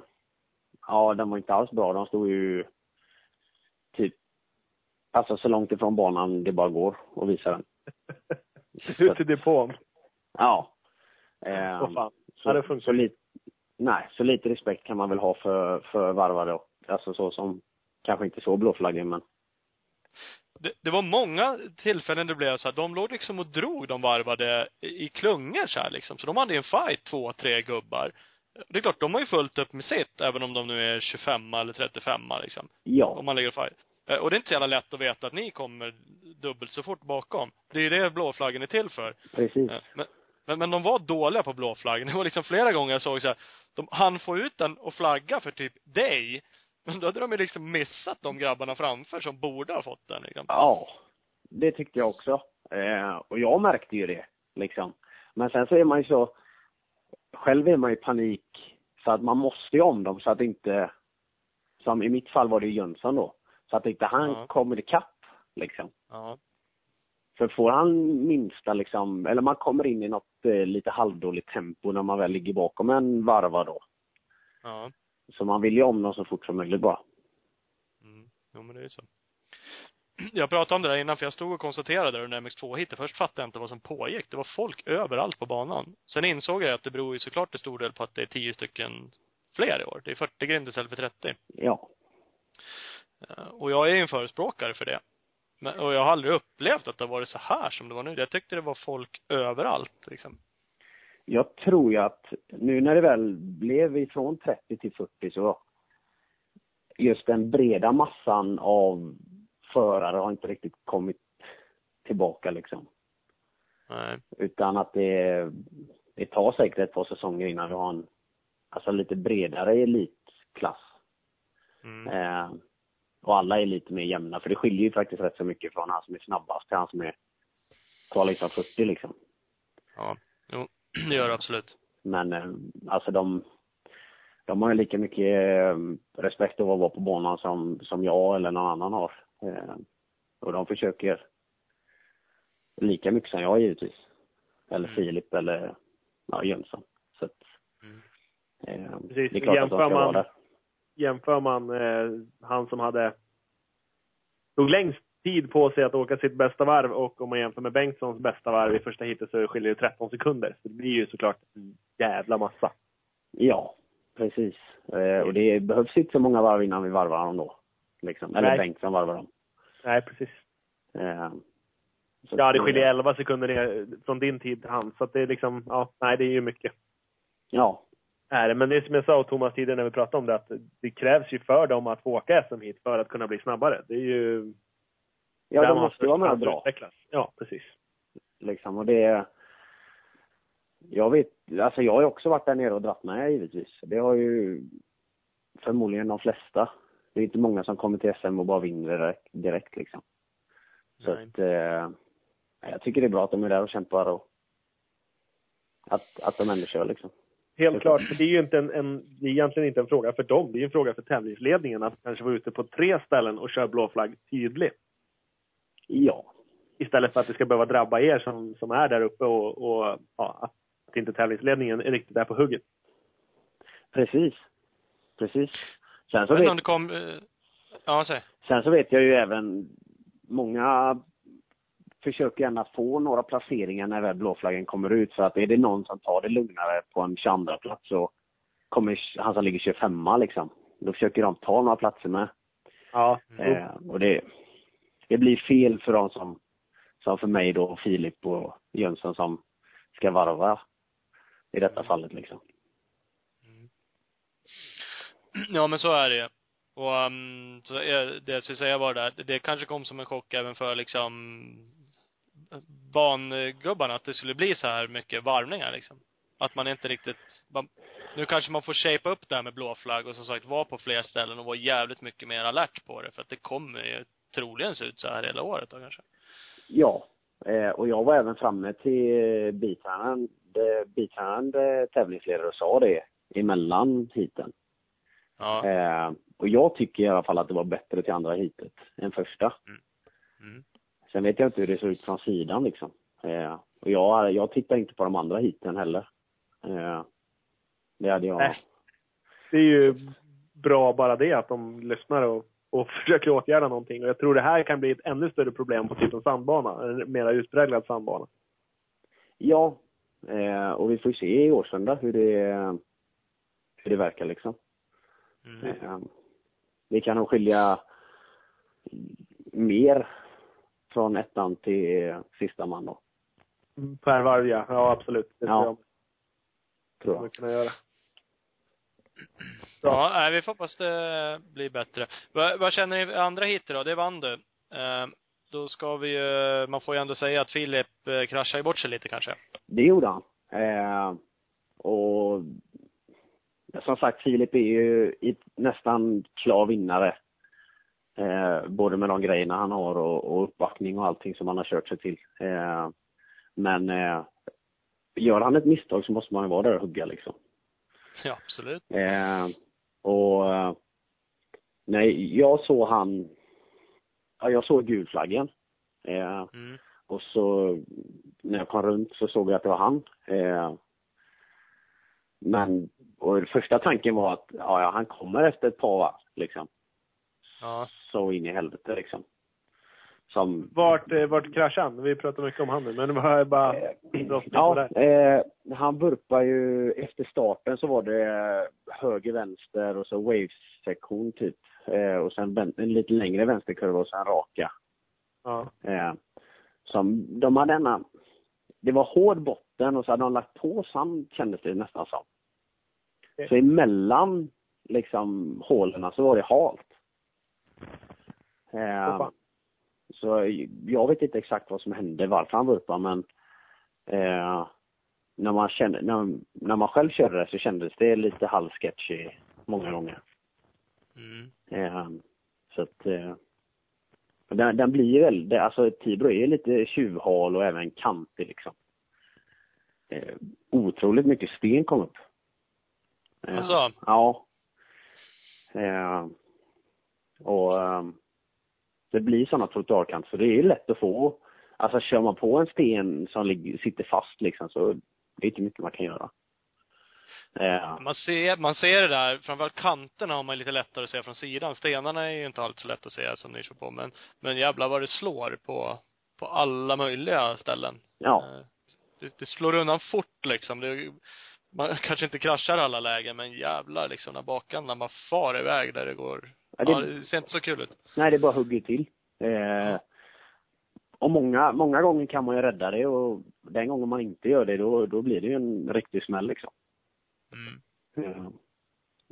Ja, den var inte alls bra. De stod ju typ, alltså så långt ifrån banan det bara går och visa den. Ut i depån. Ja. Eh, fan. så, Ja, det funkar. så lite, nej, så lite respekt kan man väl ha för, för varvare och, alltså så som, kanske inte så blåflaggen men. Det, det var många tillfällen det blev så här, de låg liksom och drog de varvade i klungor så här liksom. Så de hade en fight, två, tre gubbar. Det är klart, de har ju fullt upp med sitt, även om de nu är 25 eller 35 liksom. Ja, Om man lägger fight. Eh, Och det är inte så jävla lätt att veta att ni kommer dubbelt så fort bakom. Det är ju det blåflaggen är till för. precis. Eh, Men, men, men de var dåliga på blåflaggen. Det var liksom flera gånger jag såg så här, de han få ut den och flagga för typ dig. Men då hade de ju liksom missat de grabbarna framför som borde ha fått den liksom. Ja, det tyckte jag också. Eh, och jag märkte ju det, liksom. Men sen så är man ju så, själv är man i panik, så att man måste ju om dem så att inte, som i mitt fall var det ju Jönsson då, så att inte han Ja. kommer ikapp, liksom. Ja. För får han minsta liksom, eller man kommer in i något eh, lite halvdåligt tempo när man väl ligger bakom en varva då. Ja. Så man vill ju om dem så fort som möjligt bara. Mm. Jo, men det är ju så. Jag pratade om det där innan, för jag stod och konstaterade under MX2 hit. Först fattade jag inte vad som pågick. Det var folk överallt på banan. Sen insåg jag att det beror ju såklart till stor del på att det är tio stycken fler i år. Det är 40 grind istället för 30. Ja. Eh, Och jag är ju en förespråkare för det. Men, och jag har aldrig upplevt att det har varit så här som det var nu. Jag tyckte det var folk överallt liksom. Jag tror ju att nu när det väl blev ifrån 30 till 40 så just den breda massan av förare har inte riktigt kommit tillbaka liksom. Nej. Utan att det, det tar säkert ett par säsonger innan vi har en alltså lite bredare elitklass. Mm. Eh, och alla är lite mer jämna, för det skiljer ju faktiskt rätt så mycket från han som är snabbast till han som är tar liksom 40 liksom. Ja. Jo, det gör det absolut. Men eh, alltså de, de har ju lika mycket eh, respekt av att vara på banan som, som jag eller någon annan har. Eh, och de försöker lika mycket som jag givetvis. Eller Mm. Filip eller ja, Jönsson. Så att, Mm. eh, Precis. det är klart att de Jämför ska vara man- där. jämför man eh, han som hade tog längst tid på sig att åka sitt bästa varv och om man jämför med Bengtssons bästa varv i första heatet så skiljer det 13 sekunder. Så det blir ju såklart en jävla massa. Ja, precis. Eh, och det behövs inte så många varv innan vi varvar dem då. Liksom. Eller Nej. Bengtsson varvar dem. Nej, precis. Eh, Ja, det skiljer 11 sekunder ner från din tid till hans. Så att det är liksom, ja, nej det är ju mycket. Ja, Är det. Men det är som jag sa åt Thomas tidigare när vi pratade om det, att det krävs ju för dem att få åka SM hit för att kunna bli snabbare. Det är ju... ja de måste vara med och dra. utvecklas. Ja, precis. Liksom. Och det... Jag vet, alltså jag har ju också varit där nere och dratt med givetvis. Det har ju förmodligen de flesta. Det är inte många som kommer till SM och bara vinner direkt, direkt liksom. Så Nej. att, eh, jag tycker det är bra att de är där och kämpar och att, att de ändå kör liksom. Helt klart. För det är ju inte en, en, det är egentligen inte en fråga för dem. Det är en fråga för tävlingsledningen att kanske vara ute på tre ställen och köra blå flagg tydligt. Ja, Istället för att det ska behöva drabba er som, som är där uppe och, och ja, att inte tävlingsledningen är riktigt där på hugget. precis. Precis. Sen så vet kom, eh, ja säg. Sen så vet jag ju även, många försöker gärna få några placeringar när väl blåflaggen kommer ut. För att är det någon som tar det lugnare på en 22 plats så kommer han som ligger 25 liksom. Då försöker de ta några platser med. Ja. Eh, och det, det blir fel för dem som, som för mig då, Filip och Jönsson som ska varva i detta fallet liksom. Ja men så är det ju. Och um, så är, det jag skulle säga var det det kanske kom som en chock även för liksom bangubbarna att det skulle bli så här mycket varvningar liksom. Att man inte riktigt, man, nu kanske man får shapea upp det här med blå flagg och som sagt vara på fler ställen och vara jävligt mycket mer alert på det för att det kommer ju troligen se ut så här hela året då kanske. Ja, eh, och jag var även framme till biträdande, biträdande tävlingsledare och sa det emellan heaten. Ja. Eh, och jag tycker i alla fall att det var bättre till andra heatet än första. Mm. Sen vet jag inte hur det såg ut från sidan liksom. Eh, och jag, jag tittar inte på de andra heaten heller. Eh, det hade jag. Nej. Det är ju bra bara det att de lyssnar och, och försöker åtgärda någonting. Och jag tror det här kan bli ett ännu större problem på typ en sandbana. En mera utpräglad sandbana. Ja, eh, och vi får ju se i Årsunda hur det, hur det verkar liksom. Mm. Eh, det kan nog skilja mer från ettan till sista man då, Per varv ja. Ja absolut. Det Ja. tror jag tror kommer jag. kunna göra. Ja, nej, vi får hoppas det blir bättre. Vad, vad känner ni andra hit då? Det vann du. Eh, då ska vi ju, man får ju ändå säga att Filip eh, kraschade bort sig lite kanske. Det gjorde han. Eh, och som sagt, Filip är ju nästan klar vinnare. Eh, både med de grejerna han har och, och uppbackning och allting som han har kört sig till. Eh, men eh, gör han ett misstag så måste man ju vara där och hugga liksom. Ja, absolut. Eh, och eh, nej, jag såg han, ja, jag såg gulflaggen. Eh, Mm. och så när jag kom runt så såg jag att det var han. Eh, men, och första tanken var att ja, ja, han kommer efter ett par varv liksom. Ja. Så in i helvete liksom. Som, Vart, eh, vart kraschade han? Vi pratar mycket om han nu, men det var bara... Eh, ja, eh, han burpar ju, efter starten så var det höger, vänster och så waves-sektion typ. Eh, och sen en lite längre vänsterkurva och sen raka. Ja. Eh, som, de hade denna, det var hård botten och så hade de lagt på sand kändes det nästan som. Okej. Så emellan liksom hålen så var det halt. Eh. Så jag vet inte exakt vad som hände, varför han vurpade men eh, när, man kände, när, när man själv körde det så kändes det lite halvsketchy många gånger. Mm. Eh, så att eh, den, den blir ju väldigt, alltså Tibro är lite tjuvhal och även kantig liksom. Eh, otroligt mycket sten kom upp. Eh, Alltså? Ja. Eh, och eh, det blir sådana trottoarkanter så det är lätt att få, alltså kör man på en sten som ligger, sitter fast liksom så det är inte mycket man kan göra. Eh, Man ser, man ser det där, framförallt kanterna har man lite lättare att se från sidan. Stenarna är ju inte alltid så lätt att se som ni kör på, men, men jävlar vad det slår på, på alla möjliga ställen. ja. Eh, Det, det slår undan fort liksom. Det, man kanske inte kraschar alla lägen, men jävlar liksom när bakan, när man far iväg där det går. Ja, det- Ja, det ser inte så kul ut. Nej, det bara hugger till. Eh, och många, många gånger kan man ju rädda det och den gången man inte gör det då, då blir det ju en riktig smäll liksom. Mm. Eh,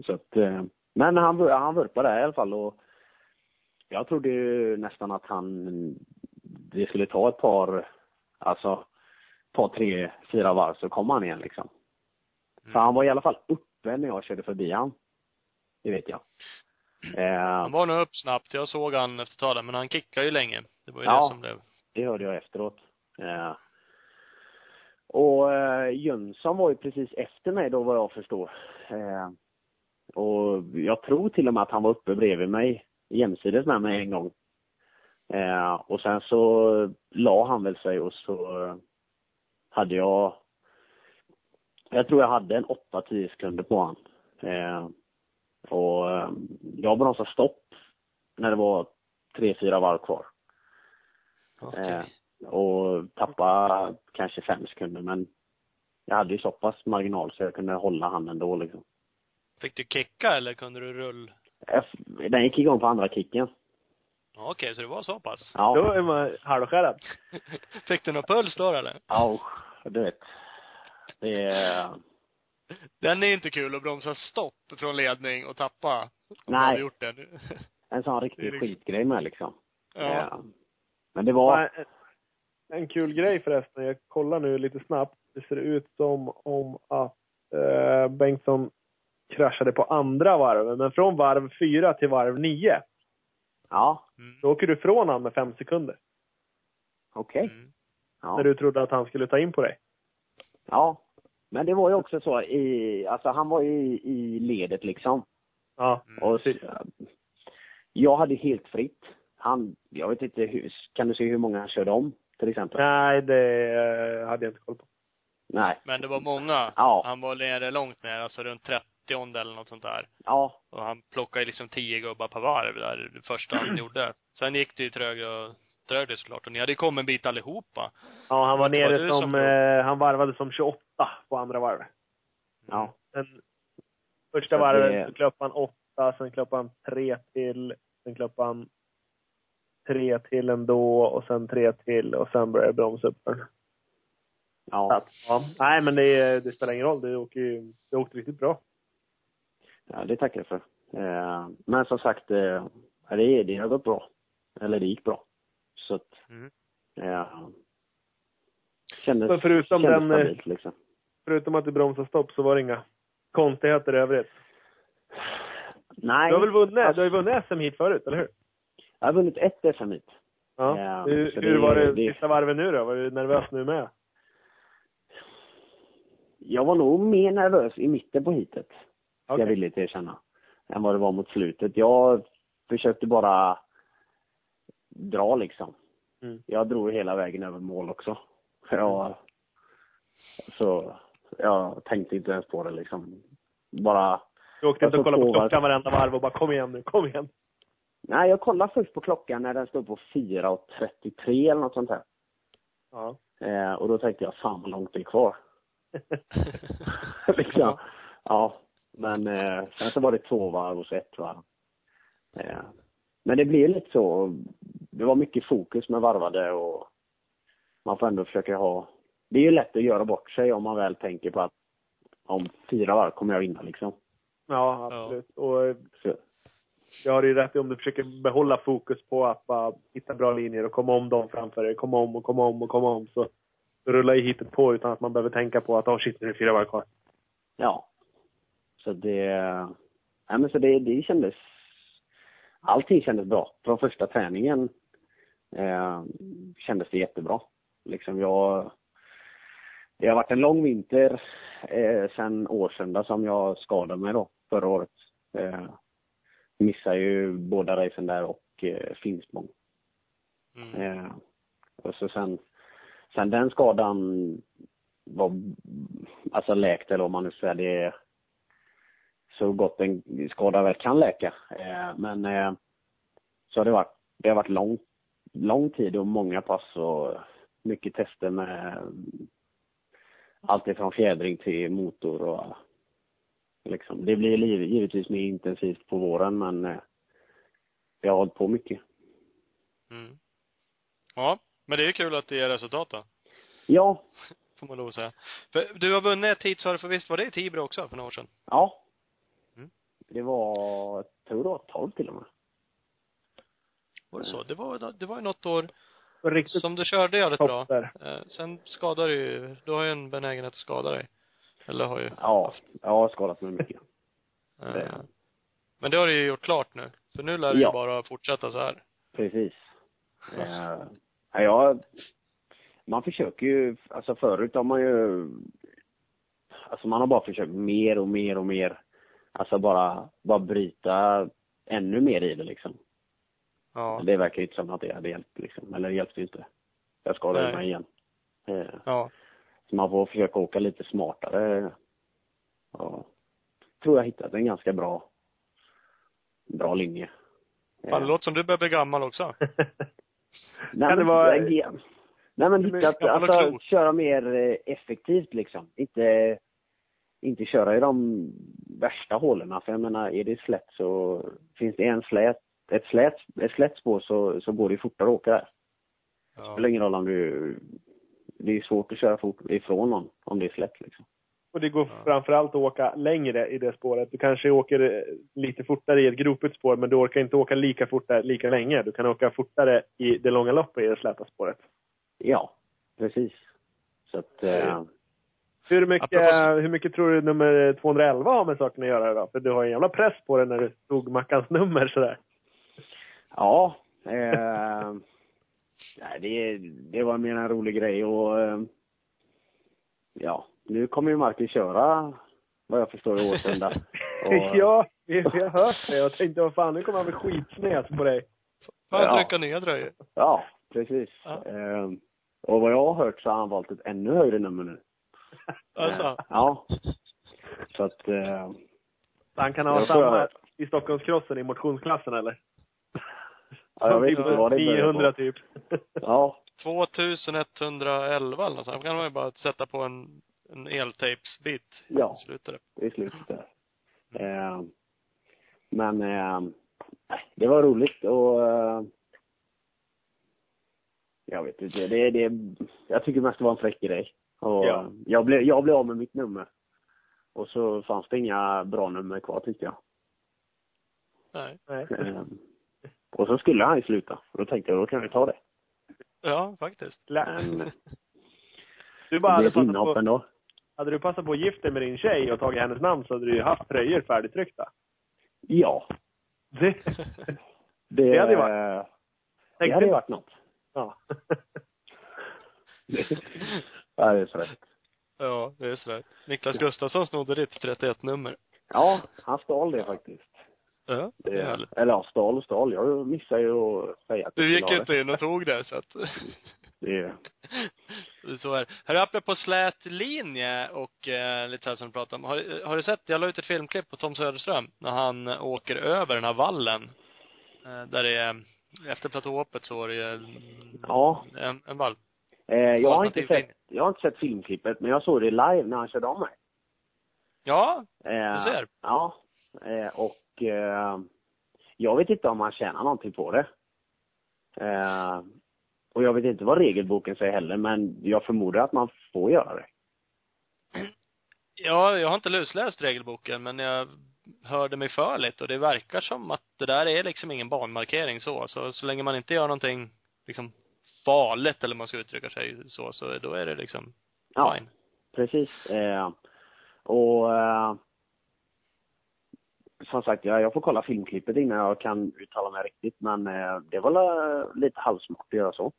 så att, eh, men han, han vurpade där i alla fall och jag trodde ju nästan att han, det skulle ta ett par, alltså, ett par, tre, fyra varv så kom han igen liksom. För han var i alla fall uppe när jag körde förbi han. Det vet jag. Eh, Han var nog upp snabbt. Jag såg han efter där, men han kickade ju länge. Det var ju Ja. det som blev. Det hörde jag efteråt. Eh, och eh, Jönsson var ju precis efter mig då vad jag förstår. Eh, och jag tror till och med att han var uppe bredvid mig, jämsides med mig en gång. Och sen så la han väl sig och så hade jag, jag tror jag hade en 8-10 sekunder på han. Eh, och eh, jag bromsade stopp när det var tre, fyra varv kvar. Okej. Eh, och tappa kanske fem sekunder men jag hade ju så pass marginal så jag kunde hålla han ändå liksom. Fick du kicka eller kunde du rull? Den gick igång på andra kicken. Ja, Okej, så det var så pass? Då Ja. är man halvskärrad. Fick du någon puls då eller? Ja, du vet. Det är... Den är inte kul att bromsa stopp från ledning och tappa. Nej. gjort det. en sån Det är riktig liksom- skitgrej med liksom. Ja. Eh, Men det var... En, en kul grej förresten, jag kollar nu lite snabbt. Det ser ut som om att eh, Bengtsson kraschade på andra varven. Men från varv fyra till varv nio, Ja, Mm. då åker du från han med fem sekunder. okej. Mm. Ja. När du trodde att han skulle ta in på dig. ja. Men det var ju också så i... Alltså han var ju i, i ledet liksom. Ja. Och så, jag hade helt fritt. Han, jag vet inte hur, kan du se hur många han körde om till exempel? Nej, det eh, hade jag inte koll på. Nej. Men det var många. Ja. Han var nere långt ner, alltså runt 30 eller något sånt där. Ja, Och han plockade liksom 10 gubbar per varv där, det första han gjorde. Sen gick det ju trögare och trögare såklart. Och ni hade ju kommit en bit allihopa. Ja, han var var nere du som, som- eh, han varvade som 28 på andra varvet. ja. Sen första varvet så klappade han åtta, sen klappade han tre till, sen klappade han tre till ändå och sen tre till och sen började det bromsa upp den. Ja, att, ja. Nej, men det, det spelar ingen roll. Det åker ju, det åkte riktigt bra. ja det tackar jag för. Eh, men som sagt, eh, det, det har gått bra. Eller det gick bra. Så att, Mm. eh, kändes, Men förutom kändes den, stabilt liksom. Förutom att det bromsade stopp så var det inga konstigheter i övrigt. Nej, Du har väl vunnit, alltså- du har ju vunnit SM hit förut, eller hur? jag har vunnit ett SM hit. Ja. Ja, hur hur det- var det det- sista varvet nu då? Var du nervös nu med? Jag var nog mer nervös i mitten på hitet. Okej. jag villigt erkänna. Än vad det var mot slutet. Jag försökte bara dra liksom. Mm. Jag drog hela vägen över mål också. Jag, så jag tänkte inte ens på det liksom. Bara, Du åkte inte och kollade på klockan varenda varv och bara kom igen nu, kom igen. nej jag kollade först på klockan när den stod på 4.33 eller något sånt här. Ja. Eh, och då tänkte jag, fan vad långt det är kvar. liksom. Ja. Men eh, sen så var det två varv och så ett varv. Eh, men det blir lite så. Det var mycket fokus med varvade och man får ändå försöka ha... Det är ju lätt att göra bort sig om man väl tänker på att om fyra varv kommer jag vinna liksom. Ja, absolut. Och Så, jag har ju rätt i om du försöker behålla fokus på att bara hitta bra linjer och komma om dem framför dig. Komma om och komma om och komma om. Så rullar ju hitet på utan att man behöver tänka på att, oh shit, nu är det fyra varv kvar. ja. Så det... Nej men så det, det kändes... Allting kändes bra. Från första träningen eh, kändes det jättebra. Liksom jag... Det har varit en lång vinter eh, sen årsöndag som jag skadade mig då, förra året. Eh, missade ju båda racen där och eh, Finspång. Mm. Eh, och så sen, sen den skadan var alltså läkt eller om man nu säger det så gott en skada väl kan läka. Eh, men eh, så har det varit, det har varit lång, lång tid och många pass och mycket tester med allt ifrån fjädring till motor och liksom. Det blir liv- givetvis mer intensivt på våren men eh, jag har hållit på mycket. Mm. Ja, men det är ju kul att det ger resultat då. Ja, Får man lov att säga. För du har vunnit ett hit, sa du, för visst var det i Tibro också för några år sedan? Ja. Mm. Det var, jag tror det var 12 till och med. Var det så? Det var, det var ju något år riktigt som du körde jävligt bra. där. Eh, sen skadade du ju, du har ju en benägenhet att skada dig. Eller har ju Ja, jag har skadat mig mycket. Eh, det- Men det har du ju gjort klart nu. För nu lär du Ja. ju bara fortsätta så här. Precis. Eh, ja, jag, man försöker ju, alltså förut har man ju, alltså man har bara försökt mer och mer och mer. Alltså bara, bara bryta ännu mer i det liksom. Ja. Det verkar ju inte som att det hade hjälpt liksom, eller det hjälpte inte. Jag skadade Nej. mig igen. Eh, Ja. Så man får försöka åka lite smartare. Ja. Tror jag hittat en ganska bra, bra linje. Fan, det Eh, låter som du börjar bli gammal också. Nej, Kan det men, vara- Nej men Men- hittat, gammal och alltså köra mer eh, effektivt liksom. Inte, inte köra i de värsta hålen. För jag menar, är det slätt så finns det en slät, ett slätt, ett slätt spår så, så går det ju fortare att åka där. Det Ja. spelar ingen roll om du, det är svårt att köra fort ifrån någon om det är slätt liksom. Och det går Ja. framförallt att åka längre i det spåret. Du kanske åker eh, lite fortare i ett gropigt spår, men du orkar inte åka lika fort där lika länge. Du kan åka fortare i det långa loppet i det släta spåret. Ja, precis. Så att, eh, Hur mycket, Apropå- hur mycket tror du nummer 211 har med saken att göra då? För du har en jävla press på dig när du tog Mackans nummer sådär. Ja. Eh, det, det var mer en rolig grej och eh, ja, nu kommer ju Marcus köra vad jag förstår i Årsunda. Och- ja, vi, vi har hört det. Jag tänkte, vad fan, nu kommer han bli skitsnäs på dig. Fan, Ja. trycka nya dröjor. Ja, precis. Ja. Eh, och vad jag har hört så har han valt ett ännu högre nummer nu. Alltså. Eh, ja. Så att, eh, Han kan ha Jag får samma i Stockholmskrossen i motionsklassen eller? Ja, jag vet inte vad det börjar 900 på. typ. Ja, 2111 eller något sånt. Kan man ju bara sätta på en, en eltapesbit. Ja. Slutar det. det är slutet där. Eh, men eh, det var roligt och eh, jag vet inte, det, det, jag tycker mest det var en fräck grej. Och Ja. jag, blev, jag blev av med mitt nummer. Och så fanns det inga bra nummer kvar tyckte jag. Nej. Nej. Eh, och så skulle han ju sluta. Och då tänkte jag, då kan vi ta det. Ja, faktiskt. Men Du det bara hade passat på, ändå. hade du passat på att gifta dig med din tjej och tagit hennes namn så hade du ju haft tröjor färdigtryckta. Ja. Det, Det, Det hade ju eh, varit- Det tänkte hade du- varit något. Ja. ja, det är så rätt. Ja, det är sådär. Niklas Gustafsson snodde ditt 31-nummer. Ja, han stal det faktiskt. Ja, det är härligt. Eller ja, stal och stal. Jag missade ju att säga att Du gick ju inte in och tog det, så att det. är så är. Här uppe på slät linje och eh, lite så här som du pratade om. Har, har du sett, jag la ut ett filmklipp på Tom Söderström när han åker över den här vallen. Eh, där det är, efter platåhoppet så är det ju Ja. en, en vall. Eh, jag, har inte sett, jag har inte sett filmklippet, men jag såg det live när han körde om mig. Ja, Eh, du ser. Ja. Eh, och eh, jag vet inte om man tjänar någonting på det. Eh, och jag vet inte vad regelboken säger heller, men jag förmodar att man får göra det. Ja, jag har inte lusläst regelboken, men jag hörde mig för lite och det verkar som att det där är liksom ingen banmarkering så. Så, så länge man inte gör någonting liksom farligt eller man ska uttrycka sig så, så då är det liksom Ja. fine. Precis. Eh, och eh, som sagt, jag, jag får kolla filmklippet innan jag kan uttala mig riktigt, men eh, det var lite halvsmart att göra så.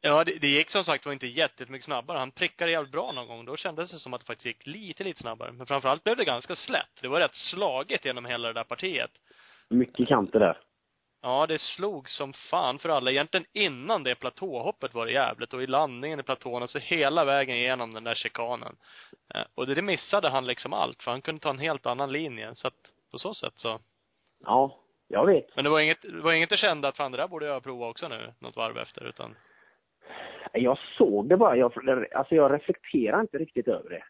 Ja, det, det gick som sagt var inte jättemycket snabbare. Han prickade jävligt bra någon gång. Då kändes det som att det faktiskt gick lite, lite snabbare. Men framförallt blev det ganska slätt. Det var rätt slaget genom hela det där partiet. Mycket kanter där. Ja, det slog som fan för alla. Egentligen innan det platåhoppet var det jävligt och i landningen i platån, alltså hela vägen igenom den där chikanen. Eh, Och det, missade han liksom allt, för han kunde ta en helt annan linje. Så att på så sätt så. Ja, jag vet. Men det var inget, det var inget du kände att fan det där borde jag prova också nu, något varv efter, utan Jag såg det bara. Jag, alltså jag reflekterar inte riktigt över det.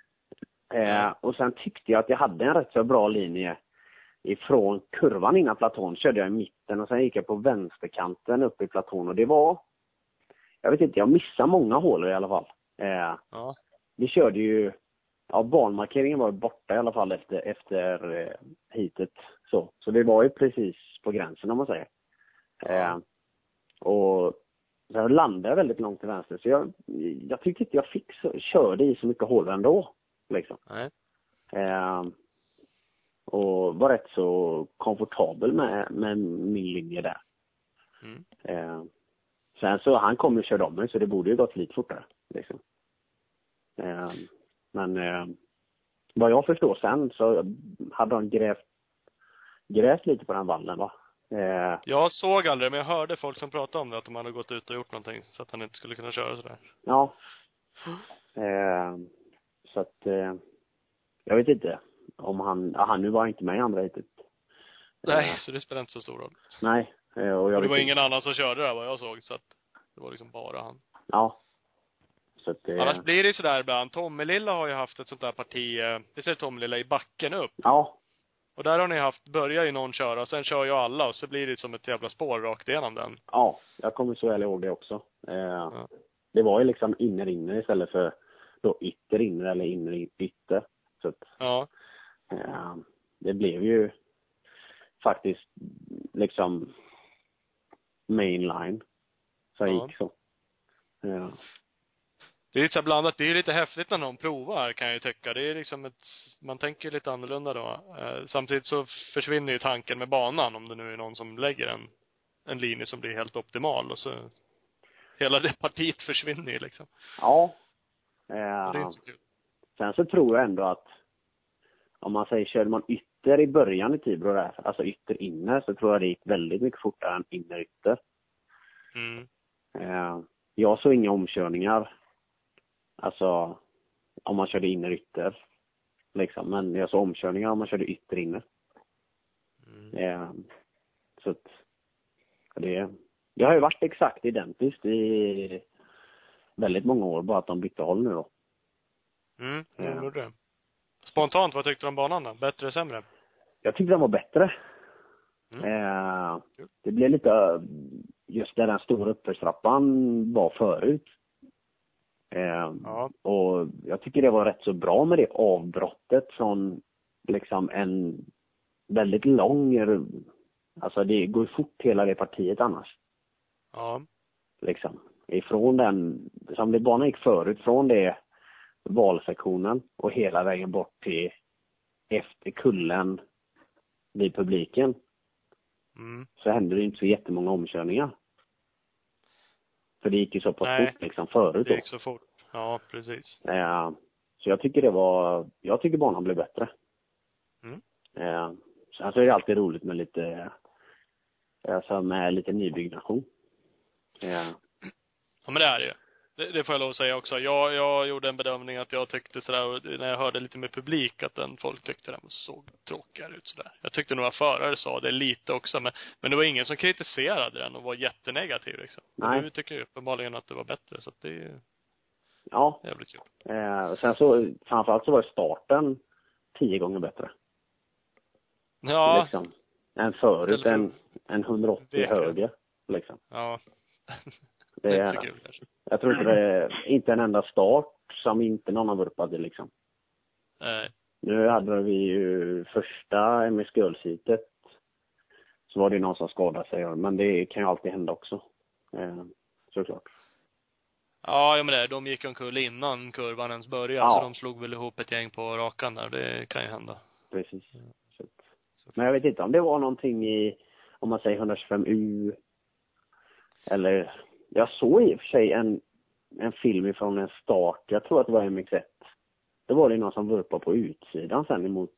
Eh, och sen tyckte jag att jag hade en rätt så bra linje ifrån kurvan innan platån körde jag i mitten och sen gick jag på vänsterkanten upp i platån och det var jag vet inte, jag missade många hål i alla fall. Eh, ja. vi körde ju, ja banmarkeringen var borta i alla fall efter, efter eh, hitet så. Så det var ju precis på gränsen om man säger. Eh, och sen landade jag väldigt långt till vänster så jag, jag tyckte inte jag fick så, körde i så mycket hål ändå. Liksom. Nej. Eh, och var rätt så komfortabel med, med min linje där. Mm. Eh, sen så, han kom och körde om mig så det borde ju gått lite fortare. Liksom. Eh, men eh, vad jag förstår sen så hade de grävt, grävt lite på den vallen va. Eh, Jag såg aldrig, men jag hörde folk som pratade om det, att de hade gått ut och gjort någonting så att han inte skulle kunna köra sådär. ja. Eh, så att, eh, jag vet inte om han, ja, han nu var inte med i andra heatet. Nej, Eh, så det spelar inte så stor roll. nej. Eh, och jag Och det vet var inte- ingen annan som körde där vad jag såg, så att det var liksom bara han. Ja. Så att, eh, Annars blir det ju sådär ibland. Tommelilla har ju haft ett sånt där parti, eh, det ser Tommelilla i backen upp. Ja, Och där har ni haft, börjar ju någon köra, sen kör ju alla och så blir det som ett jävla spår rakt igenom den. Ja, jag kommer så väl ihåg det också. Eh, Det var ju liksom inner inner istället för då ytter inner eller inner ytter. Så att, Ja. Eh, det blev ju faktiskt liksom mainline. Så det Ja. gick så. Ja. Det är lite så blandat. Det är lite häftigt när någon provar kan jag ju tycka. Det är liksom ett, man tänker lite annorlunda då. Eh, samtidigt så försvinner ju tanken med banan om det nu är någon som lägger en, en linje som blir helt optimal och så hela det partiet försvinner ju liksom. ja. Det Eh, är inte så kul. Sen så tror jag ändå att om man säger körde man ytter i början i Tibro där, alltså ytter inner, så tror jag det gick väldigt mycket fortare än inner ytter. Mm. Eh, jag såg inga omkörningar. Alltså, om man körde inner ytter. Liksom. Men jag såg omkörningar om man körde ytter inner. Mm. Eh, så att, det, det har ju varit exakt identiskt i väldigt många år, bara att de bytte håll nu då. Mm, Ja. jag gjorde det. Spontant, vad tyckte du om banan då? Bättre, sämre? Jag tyckte den var bättre. Mm. Eh, det blev lite, just där den stora uppförstrappan var förut. Eh, Ja. Och jag tycker det var rätt så bra med det avbrottet från liksom en väldigt lång, alltså det går fort hela det partiet annars. Ja. Liksom. Ifrån den, som det banan gick förut, från det valsektionen och hela vägen bort till efter kullen vid publiken Mm. så hände det inte så jättemånga omkörningar. För det gick ju så pass Nej. fort liksom förut Det då. gick så fort. Ja, precis. Eh, så jag tycker det var, jag tycker banan blev bättre. Mm. Eh, sen så är det alltid roligt med lite, alltså med lite nybyggnation. Eh, Ja, men det är det ju. Det, det får jag lov att säga också. Jag, jag gjorde en bedömning att jag tyckte sådär, när jag hörde lite med publik, att den folk tyckte den såg tråkigare ut sådär. Jag tyckte några förare sa det lite också, men, men det var ingen som kritiserade den och var jättenegativ liksom. Nej. Du tycker ju uppenbarligen att det var bättre, så att det är Ja. Jävligt kul. Eh, sen så, framförallt så var starten tio gånger bättre. Ja, Liksom. Än förut, en, en 180 Vet jag. höger. Liksom. ja. Det Det är- kul kanske. Jag tror inte det är, inte en enda start som inte någon har vurpat liksom. Nej. Nu hade vi ju första MS Girls-heatet. Så var det någon som skadade sig, men det kan ju alltid hända också. Eh, såklart. Ja, ja men det, de gick omkull innan kurvan ens började, Ja. så de slog väl ihop ett gäng på rakan där. Det kan ju hända. Precis. Så, men jag vet inte om det var någonting i, om man säger 125U. Eller, jag såg i och för sig en, en film ifrån en start, jag tror att det var MX1. Då var det någon som vurpade på utsidan sen emot,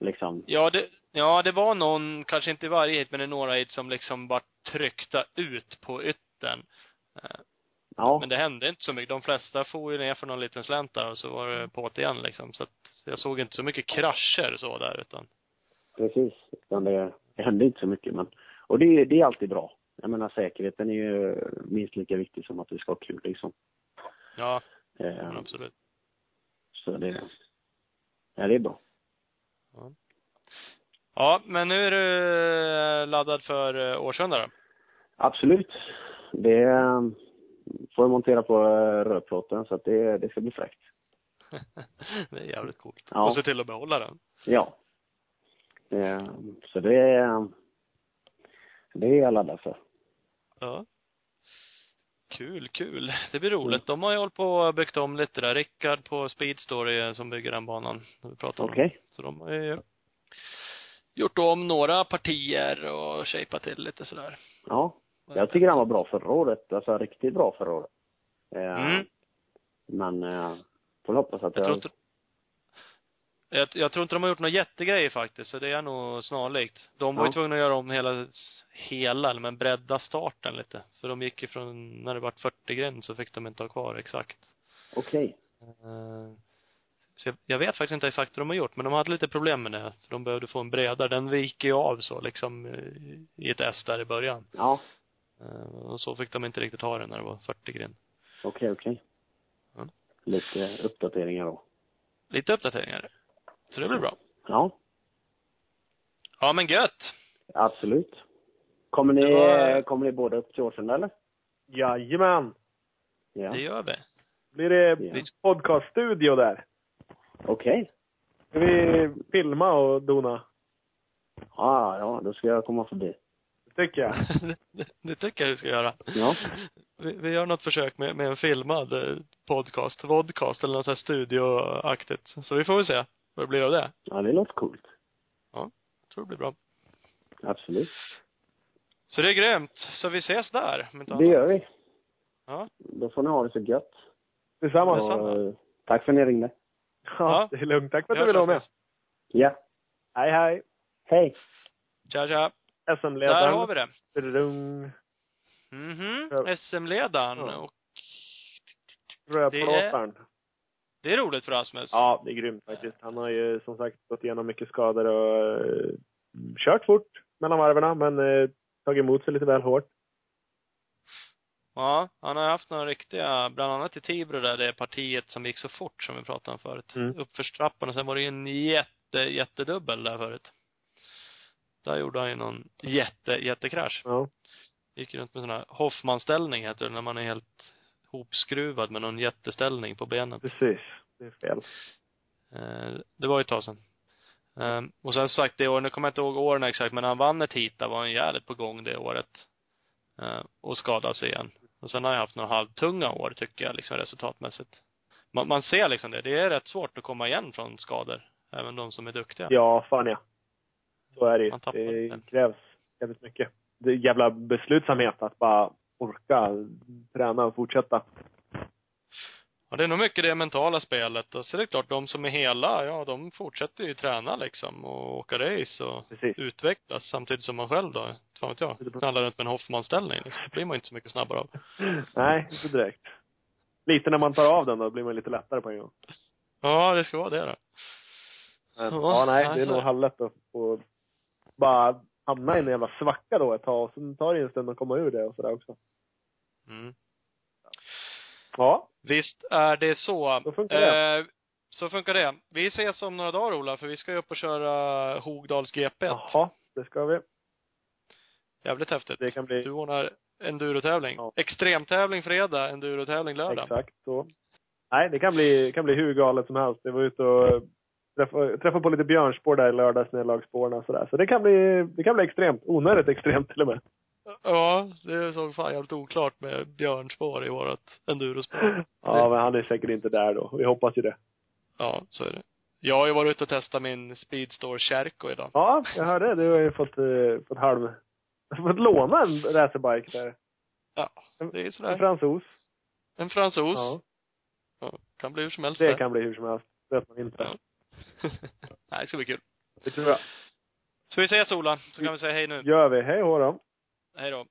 liksom, Ja, det, ja, det var någon, kanske inte varje hit, men i några hit som liksom var tryckta ut på yttern. Eh, ja. Men det hände inte så mycket. De flesta får ju ner för någon liten slänt där och så var det på igen liksom. Så att jag såg inte så mycket krascher så där utan. Precis. Utan det, det hände inte så mycket. Men, och det, det är alltid bra. Jag menar säkerheten är ju minst lika viktig som att vi ska ha kul liksom. Ja, Eh, absolut. så det, ja, det är bra. Ja, men nu är du eh, laddad för eh, Årsunda då? Absolut. Det eh, får jag montera på rörplåten så att det, det ska bli fräckt. det är jävligt coolt. Ja. Och se till att behålla den. Ja. Så det det är jag laddad för. Ja. Kul, kul. Det blir roligt. De har ju hållit på och byggt om lite där. Rickard på Speedstory eh, som bygger den banan. Vi pratade om. Okej. Så de har ju gjort om några partier och shapat till lite sådär. Ja. Jag tycker han var bra förra året. Alltså riktigt bra förra året. Eh, Mm. Men eh, får hoppas att Jag tror jag... inte jag, jag tror inte de har gjort några jättegrejer faktiskt, så det är nog snarlikt. De var ju Ja. tvungna att göra om hela, hela, men bredda starten lite. För de gick ifrån, när det var 40 grind så fick de inte ha kvar exakt. Okej. Eh, Så jag, jag vet faktiskt inte exakt vad de har gjort, men de hade lite problem med det. De behövde få en bredare. Den viker ju av så liksom i ett S där i början. Ja. Eh, Och så fick de inte riktigt ha den när det var 40 grind. Okej, okej. Ja. Lite uppdateringar då. Lite uppdateringar. Så det blir bra. Ja, Ja men gött! absolut. Kommer ni, var- kommer ni båda upp till Årsunda eller? Jajamän! Ja. Det gör vi. Blir det Ja. podcaststudio där? Okej. Ska vi filma och dona? Ja, ja, då ska jag komma förbi. Det tycker jag. det, det tycker jag vi ska göra. Ja. Vi, vi gör något försök med, med en filmad eh, podcast, vodcast eller något sånt här studioaktigt. Så vi får väl se vad det blir av det. Ja, det låter coolt. Jag tror det blir bra. Absolut. Så det är grymt. Så vi ses där. om inte Det annat. gör vi. Ja. Då får ni ha det så gött. Detsamma. Och, eh, tack för att ni ringde. Ja, Ja. det är lugnt. Tack för att Vi du ville vara med. Ja. Hej, hej. Hej. Tja, tja. Där SM-ledaren. har vi det. Rung. Mhm. Ja. SM-ledaren. Ja. Och Rödplåtaren. det är roligt för Rasmus. Ja, det är grymt faktiskt. Han har ju som sagt gått igenom mycket skador och eh, kört fort mellan varven men eh, tagit emot sig lite väl hårt. Ja, han har haft några riktiga, bland annat i Tibro där, det partiet som gick så fort som vi pratade om förut. Mm. Uppförstrappan och sen var det ju en jätte, jättedubbel där förut. Där gjorde han ju någon jätte, jättekrasch. Ja. Gick runt med sån här Hoffman-ställning heter det, när man är helt hopskruvad med någon jätteställning på benen. Precis. Det är fel. Eh, det var ju ett tag sedan. Eh, och sen sagt det år, nu kommer jag inte ihåg åren exakt, men när han vann ett hit där var han jävligt på gång det året. Eh, och skadade sig igen. Och sen har jag haft några halvtunga år tycker jag, liksom resultatmässigt. Man, man ser liksom det. Det är rätt svårt att komma igen från skador. Även de som är duktiga. Ja, fan ja. Så är det ju. Det krävs jävligt mycket. Det jävla beslutsamhet att bara orka träna och fortsätta. Ja, det är nog mycket det mentala spelet. Och så är det klart, de som är hela, ja, de fortsätter ju träna liksom och åka race och Precis. utvecklas samtidigt som man själv då, fan vet jag, knallar runt med en Hoffman-ställning liksom. Det blir man inte så mycket snabbare av. Nej, inte direkt. Lite när man tar av den då blir man lite lättare på en gång. Ja, det ska vara det då. Men, Ja, ja, nej, nej, det är nog halvlätt att få bara hamna i en jävla svacka då ett tag och sen tar det en stund att komma ur det och sådär också. Mm. Ja, Visst är det så. Så funkar det. Eh, så funkar det. Vi ses om några dagar, Ola, för vi ska ju upp och köra Hogdals GP. Jaha, det ska vi. Jävligt häftigt. Det kan bli Du ordnar endurotävling. Ja. Extremtävling fredag, endurotävling lördag. exakt så. Nej, det kan bli, kan bli hur galet som helst. Jag var ute och träffade, träffade på lite björnspår där i lördags, nedlagsspåren och sådär. Så det kan bli, det kan bli extremt. Onödigt extremt till och med. Ja, det såg fan jävligt oklart med björnspår i vårat endurospår. Ja, men han är säkert inte där då. Vi hoppas ju det. Ja, så är det. Jag har ju varit ute och testat min Speedstore Kärko idag. Ja, jag hörde. Du har ju fått, eh, fått halv... fått låna en racerbike där. Ja, det är En sådär. fransos. En fransos. Ja. Ja. Kan bli hur som helst Det kan bli hur som helst. Vet man inte. Ja. Nej, det ska bli kul. Det tror jag. Så vi ses Ola, så kan vi säga hej nu. Gör vi. Hej då. Hej då.